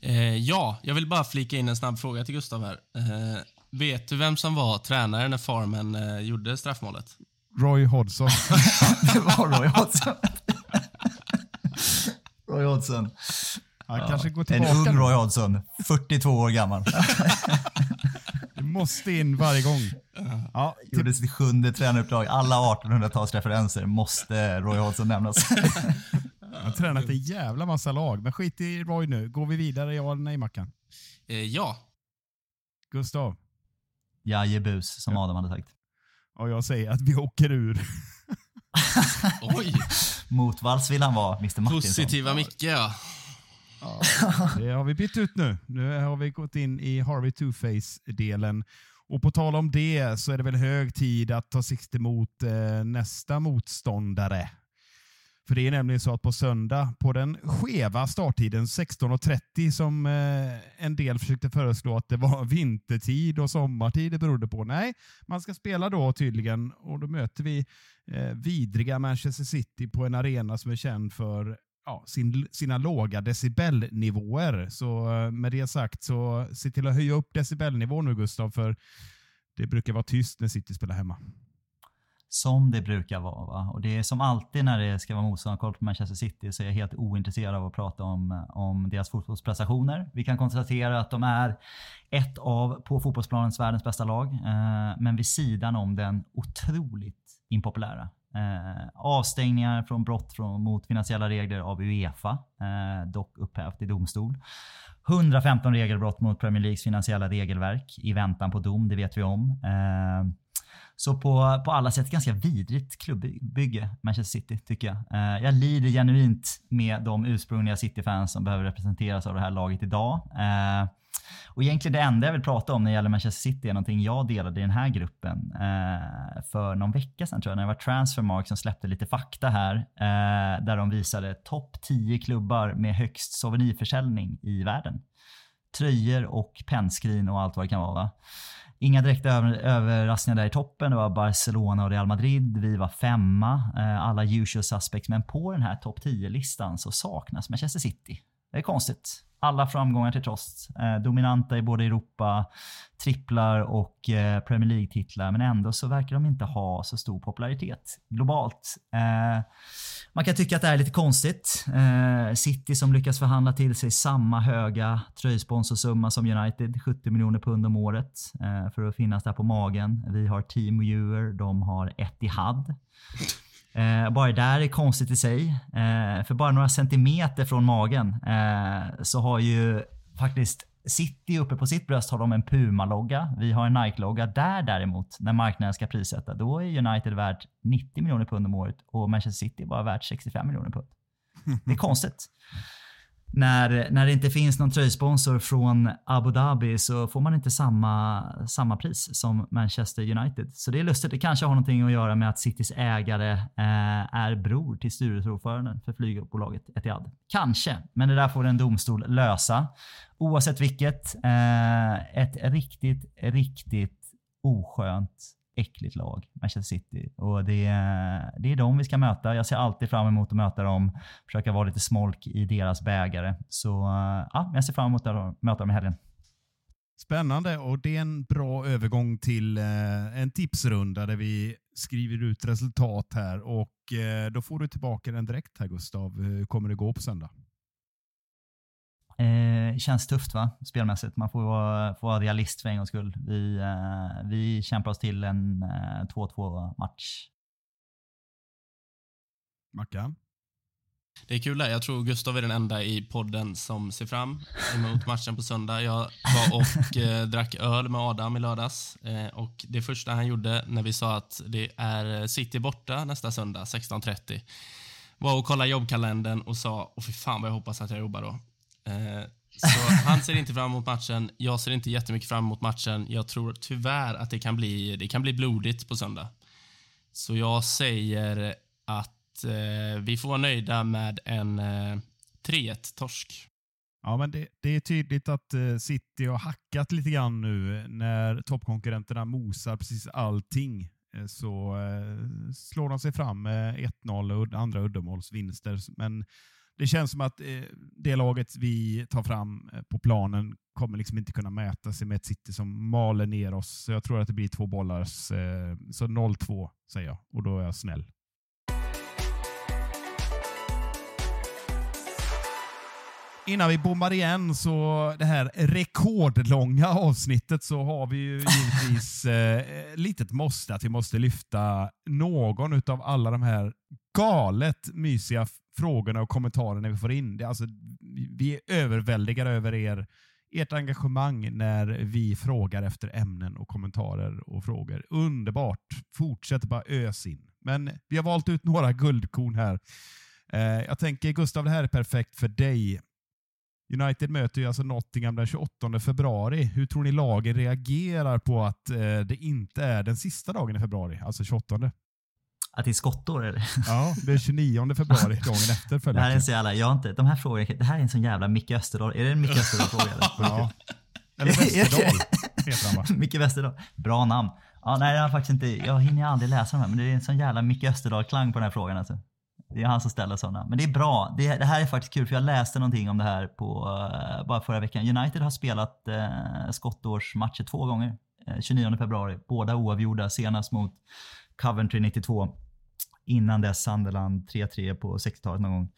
Eh, ja, jag vill bara flika in en snabb fråga till Gustav här. Eh, vet du vem som var tränare när Farmen eh, gjorde straffmålet? Roy Hodgson. *laughs* det var Roy Hodgson. Roy Hodgson. Han kanske går En tillbaka. ung Roy Hodgson, 42 år gammal. *laughs* Det måste in varje gång. Ja, till, Gjorde sitt sjunde tränaruppdrag. Alla 1800-talsreferenser måste Roy Hodgson nämnas. jag har tränat en jävla massa lag, men skit i Roy nu. Går vi vidare, ja eller nej Mackan? Eh, ja. Gustav? Jajebus, som Adam hade sagt. Och jag säger att vi åker ur. *laughs* Oj, Motvalls vill han vara, Mr Martinsson. positiva Micke ja. Det har vi bytt ut nu. Nu har vi gått in i Harvey Two-Face-delen. Och på tal om det så är det väl hög tid att ta sikte mot eh, nästa motståndare. För det är nämligen så att på söndag, på den skeva starttiden 16.30 som eh, en del försökte föreslå att det var *laughs* vintertid och sommartid det berodde på. Nej, man ska spela då tydligen och då möter vi eh, vidriga Manchester City på en arena som är känd för ja, sin, sina låga decibelnivåer. Så eh, med det sagt, så se till att höja upp decibelnivån nu Gustav, för det brukar vara tyst när City spelar hemma. Som det brukar vara. Va? Och det är som alltid när det ska vara motståndarkoll på Manchester City så är jag helt ointresserad av att prata om, om deras fotbollsprestationer. Vi kan konstatera att de är ett av, på fotbollsplanens, världens bästa lag. Eh, men vid sidan om den otroligt impopulära. Eh, avstängningar från brott från, mot finansiella regler av Uefa, eh, dock upphävt i domstol. 115 regelbrott mot Premier Leagues finansiella regelverk i väntan på dom, det vet vi om. Eh, så på, på alla sätt ganska vidrigt klubbygge, Manchester City, tycker jag. Eh, jag lider genuint med de ursprungliga City-fans som behöver representeras av det här laget idag. Eh, och egentligen det enda jag vill prata om när det gäller Manchester City är någonting jag delade i den här gruppen eh, för någon vecka sedan tror jag, när det var Transfermark som släppte lite fakta här. Eh, där de visade topp 10 klubbar med högst souvenirförsäljning i världen. Tröjor och pennskrin och allt vad det kan vara. Va? Inga direkta över, överraskningar där i toppen. Det var Barcelona och Real Madrid. Vi var femma. Eh, alla usual suspects. Men på den här topp 10-listan så saknas Manchester City. Det är konstigt. Alla framgångar till trots. Eh, dominanta i både Europa, tripplar och eh, Premier League-titlar. Men ändå så verkar de inte ha så stor popularitet globalt. Eh, man kan tycka att det här är lite konstigt. Eh, City som lyckas förhandla till sig samma höga tröjsponsorsumma som United, 70 miljoner pund om året eh, för att finnas där på magen. Vi har Team Ewer, de har Etihad. Eh, bara där är konstigt i sig. Eh, för bara några centimeter från magen eh, så har ju faktiskt City uppe på sitt bröst har de en Puma-logga. Vi har en Nike-logga. Där däremot, när marknaden ska prissätta, då är United värt 90 miljoner pund om året och Manchester City bara värt 65 miljoner pund. Det är konstigt när, när det inte finns någon tröjsponsor från Abu Dhabi så får man inte samma, samma pris som Manchester United. Så det är lustigt. Det kanske har någonting att göra med att Citys ägare eh, är bror till styrelseordföranden för flygbolaget Etihad. Kanske, men det där får en domstol lösa. Oavsett vilket, eh, ett riktigt, riktigt oskönt äckligt lag, Manchester City. Och det, det är de vi ska möta. Jag ser alltid fram emot att möta dem, försöka vara lite smolk i deras bägare. Så ja, jag ser fram emot att möta dem i helgen. Spännande och det är en bra övergång till eh, en tipsrunda där vi skriver ut resultat här och eh, då får du tillbaka den direkt här Gustav. Hur kommer det gå på söndag? Eh, känns tufft va, spelmässigt. Man får vara, får vara realist för en gångs skull. Vi, eh, vi kämpar oss till en eh, 2-2 match. Mackan? Det är kul där. Jag tror Gustav är den enda i podden som ser fram emot matchen på söndag. Jag var och eh, drack öl med Adam i lördags eh, och det första han gjorde när vi sa att det är City borta nästa söndag 16.30 var att kolla jobbkalendern och sa, åh fy fan vad jag hoppas att jag jobbar då. Eh, så han ser inte fram emot matchen. Jag ser inte jättemycket fram emot matchen. Jag tror tyvärr att det kan bli, det kan bli blodigt på söndag. Så jag säger att eh, vi får vara nöjda med en eh, 3-1-torsk. Ja, men det, det, är tydligt att eh, City har hackat lite grann nu när toppkonkurrenterna mosar precis allting. Eh, så eh, slår de sig fram med 1-0 och andra uddamålsvinster. Men det känns som att eh, det laget vi tar fram eh, på planen kommer liksom inte kunna mäta sig med ett City som maler ner oss. Så jag tror att det blir två bollar. Eh, så 0-2 säger jag och då är jag snäll. Innan vi bommar igen så det här rekordlånga avsnittet så har vi ju givetvis eh, eh litet måste att vi måste lyfta någon av alla de här galet mysiga frågorna och kommentarerna vi får in. Det, alltså, vi är överväldigade över er, ert engagemang när vi frågar efter ämnen och kommentarer och frågor. Underbart! Fortsätt bara ös in. Men vi har valt ut några guldkorn här. Eh, jag tänker Gustav, det här är perfekt för dig. United möter ju alltså Nottingham den 28 februari. Hur tror ni lagen reagerar på att eh, det inte är den sista dagen i februari, alltså 28? Att det är skottår eller? Ja, det är 29 februari *laughs* dagen efter. Det här är en så jävla, jag inte, de här frågorna, det här är en sån jävla Micke Österdahl. Är det en Micke Österdahl-fråga *laughs* eller? ja. Eller *laughs* Westerdahl heter han va? Micke Westerdahl. Bra namn. Ja, nej, jag, faktiskt inte, jag hinner aldrig läsa de här, men det är en sån jävla Micke Österdahl-klang på den här frågan. Alltså. Det är han som ställer sådana. Men det är bra. Det, det, här är faktiskt kul för jag läste någonting om det här på, uh, bara förra veckan. United har spelat uh, skottårsmatcher två gånger. Uh, 29 februari. Båda oavgjorda. Senast mot Coventry 92 innan dess Sunderland 3-3 på 60-talet någon gång.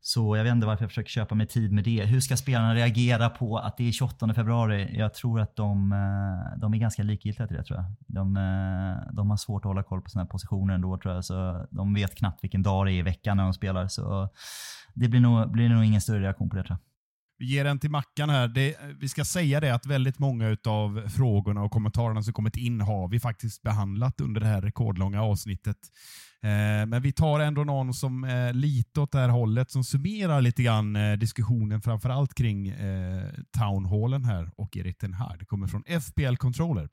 Så jag vet inte varför jag försöker köpa mig tid med det. Hur ska spelarna reagera på att det är 28 februari? Jag tror att de, eh, de är ganska likgiltiga till det. tror jag. De, eh, de har svårt att hålla koll på sina positioner ändå tror jag. Så de vet knappt vilken dag det är i veckan när de spelar. Så det blir nog, blir nog ingen större reaktion på det tror jag. Vi ger den till Mackan här. Det, vi ska säga det att väldigt många av frågorna och kommentarerna som kommit in har vi faktiskt behandlat under det här rekordlånga avsnittet. Eh, men vi tar ändå någon som är lite åt det här hållet, som summerar lite grann eh, diskussionen framförallt kring eh, townhallen här och Erik Ten Hag. Det kommer från FBL Controller.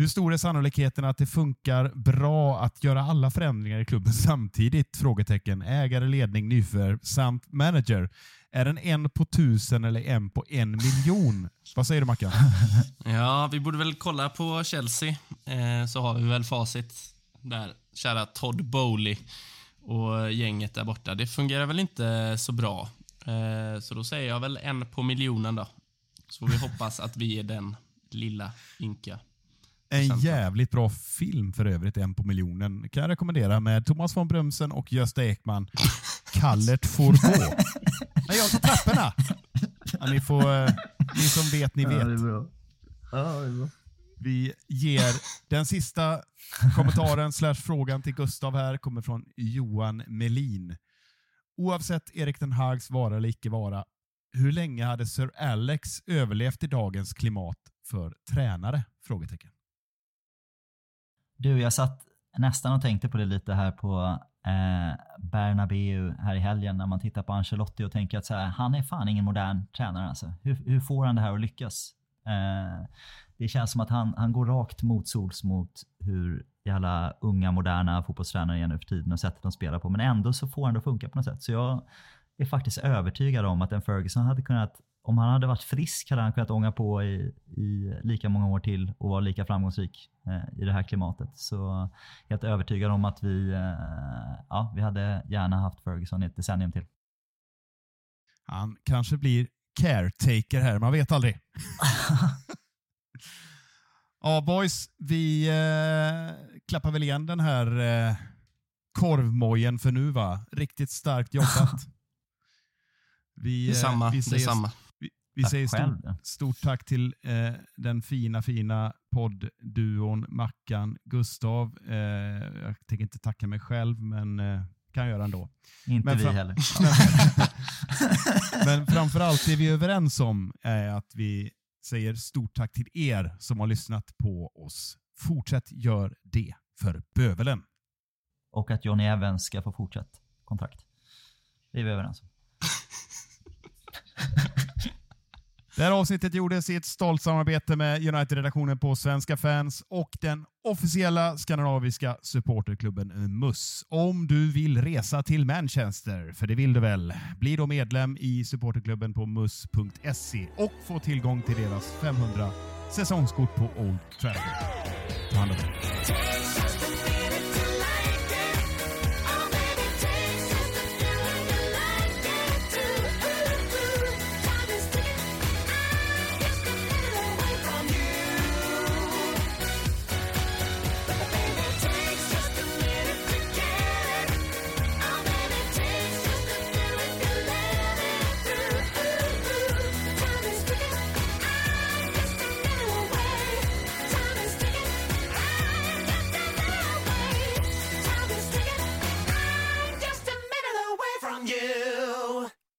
Hur stor är sannolikheten att det funkar bra att göra alla förändringar i klubben samtidigt? Frågetecken. Ägare, ledning, nyförvärv samt manager. Är den en på tusen eller en på en miljon? Vad säger du Mackan? *laughs* Ja, vi borde väl kolla på Chelsea, eh, så har vi väl facit där. Kära Todd Bowley och gänget där borta. Det fungerar väl inte så bra. Eh, så då säger jag väl en på miljonen då. Så vi hoppas att vi är den lilla ynka. En jävligt bra film för övrigt, En på miljonen. Kan jag rekommendera med Thomas von Brömsen och Gösta Ekman. *laughs* Kallert får gå. Nej, jag tar trapporna. Ja, ni, får, eh, ni som vet, ni vet. Ja, det är bra. Ja, det är bra. Vi ger den sista kommentaren slash frågan till Gustav här kommer från Johan Melin. Oavsett Erik den Hags vara eller icke vara, hur länge hade Sir Alex överlevt i dagens klimat för tränare? Frågetecken. Du, jag satt nästan och tänkte på det lite här på eh, Bernabeu här i helgen när man tittar på Ancelotti och tänker att så här, han är fan ingen modern tränare alltså. Hur, hur får han det här att lyckas? Eh, det känns som att han, han går rakt mot sols mot hur jävla unga moderna fotbollstränare är nu för tiden och sättet de spelar på. Men ändå så får han det att funka på något sätt. Så jag är faktiskt övertygad om att en Ferguson hade kunnat om han hade varit frisk hade han kunnat ånga på i, i lika många år till och vara lika framgångsrik eh, i det här klimatet. Så helt övertygad om att vi, eh, ja, vi hade gärna haft Ferguson i ett decennium till. Han kanske blir caretaker här, man vet aldrig. *laughs* ja, boys, vi eh, klappar väl igen den här eh, korvmojen för nu va? Riktigt starkt jobbat. *laughs* Vi, detsamma. Eh, vi säger, detsamma. Vi, vi säger stort, stort, tack till eh, den fina, fina poddduon Mackan, Gustav. Eh, jag tänker inte tacka mig själv, men eh, kan göra ändå. Inte men vi heller. *laughs* *laughs* men framförallt det vi är överens om är att vi säger stort tack till er som har lyssnat på oss. Fortsätt gör det för bövelen. Och att Johnny Evans ska få fortsatt kontrakt. Det är vi överens om. *laughs* Det här avsnittet gjordes i ett stolt samarbete med United-redaktionen på Svenska fans och den officiella skandinaviska supporterklubben MUS. Om du vill resa till Manchester, för det vill du väl, bli då medlem i supporterklubben på mus.se och få tillgång till deras 500 säsongskort på Old Trafford. Ta hand om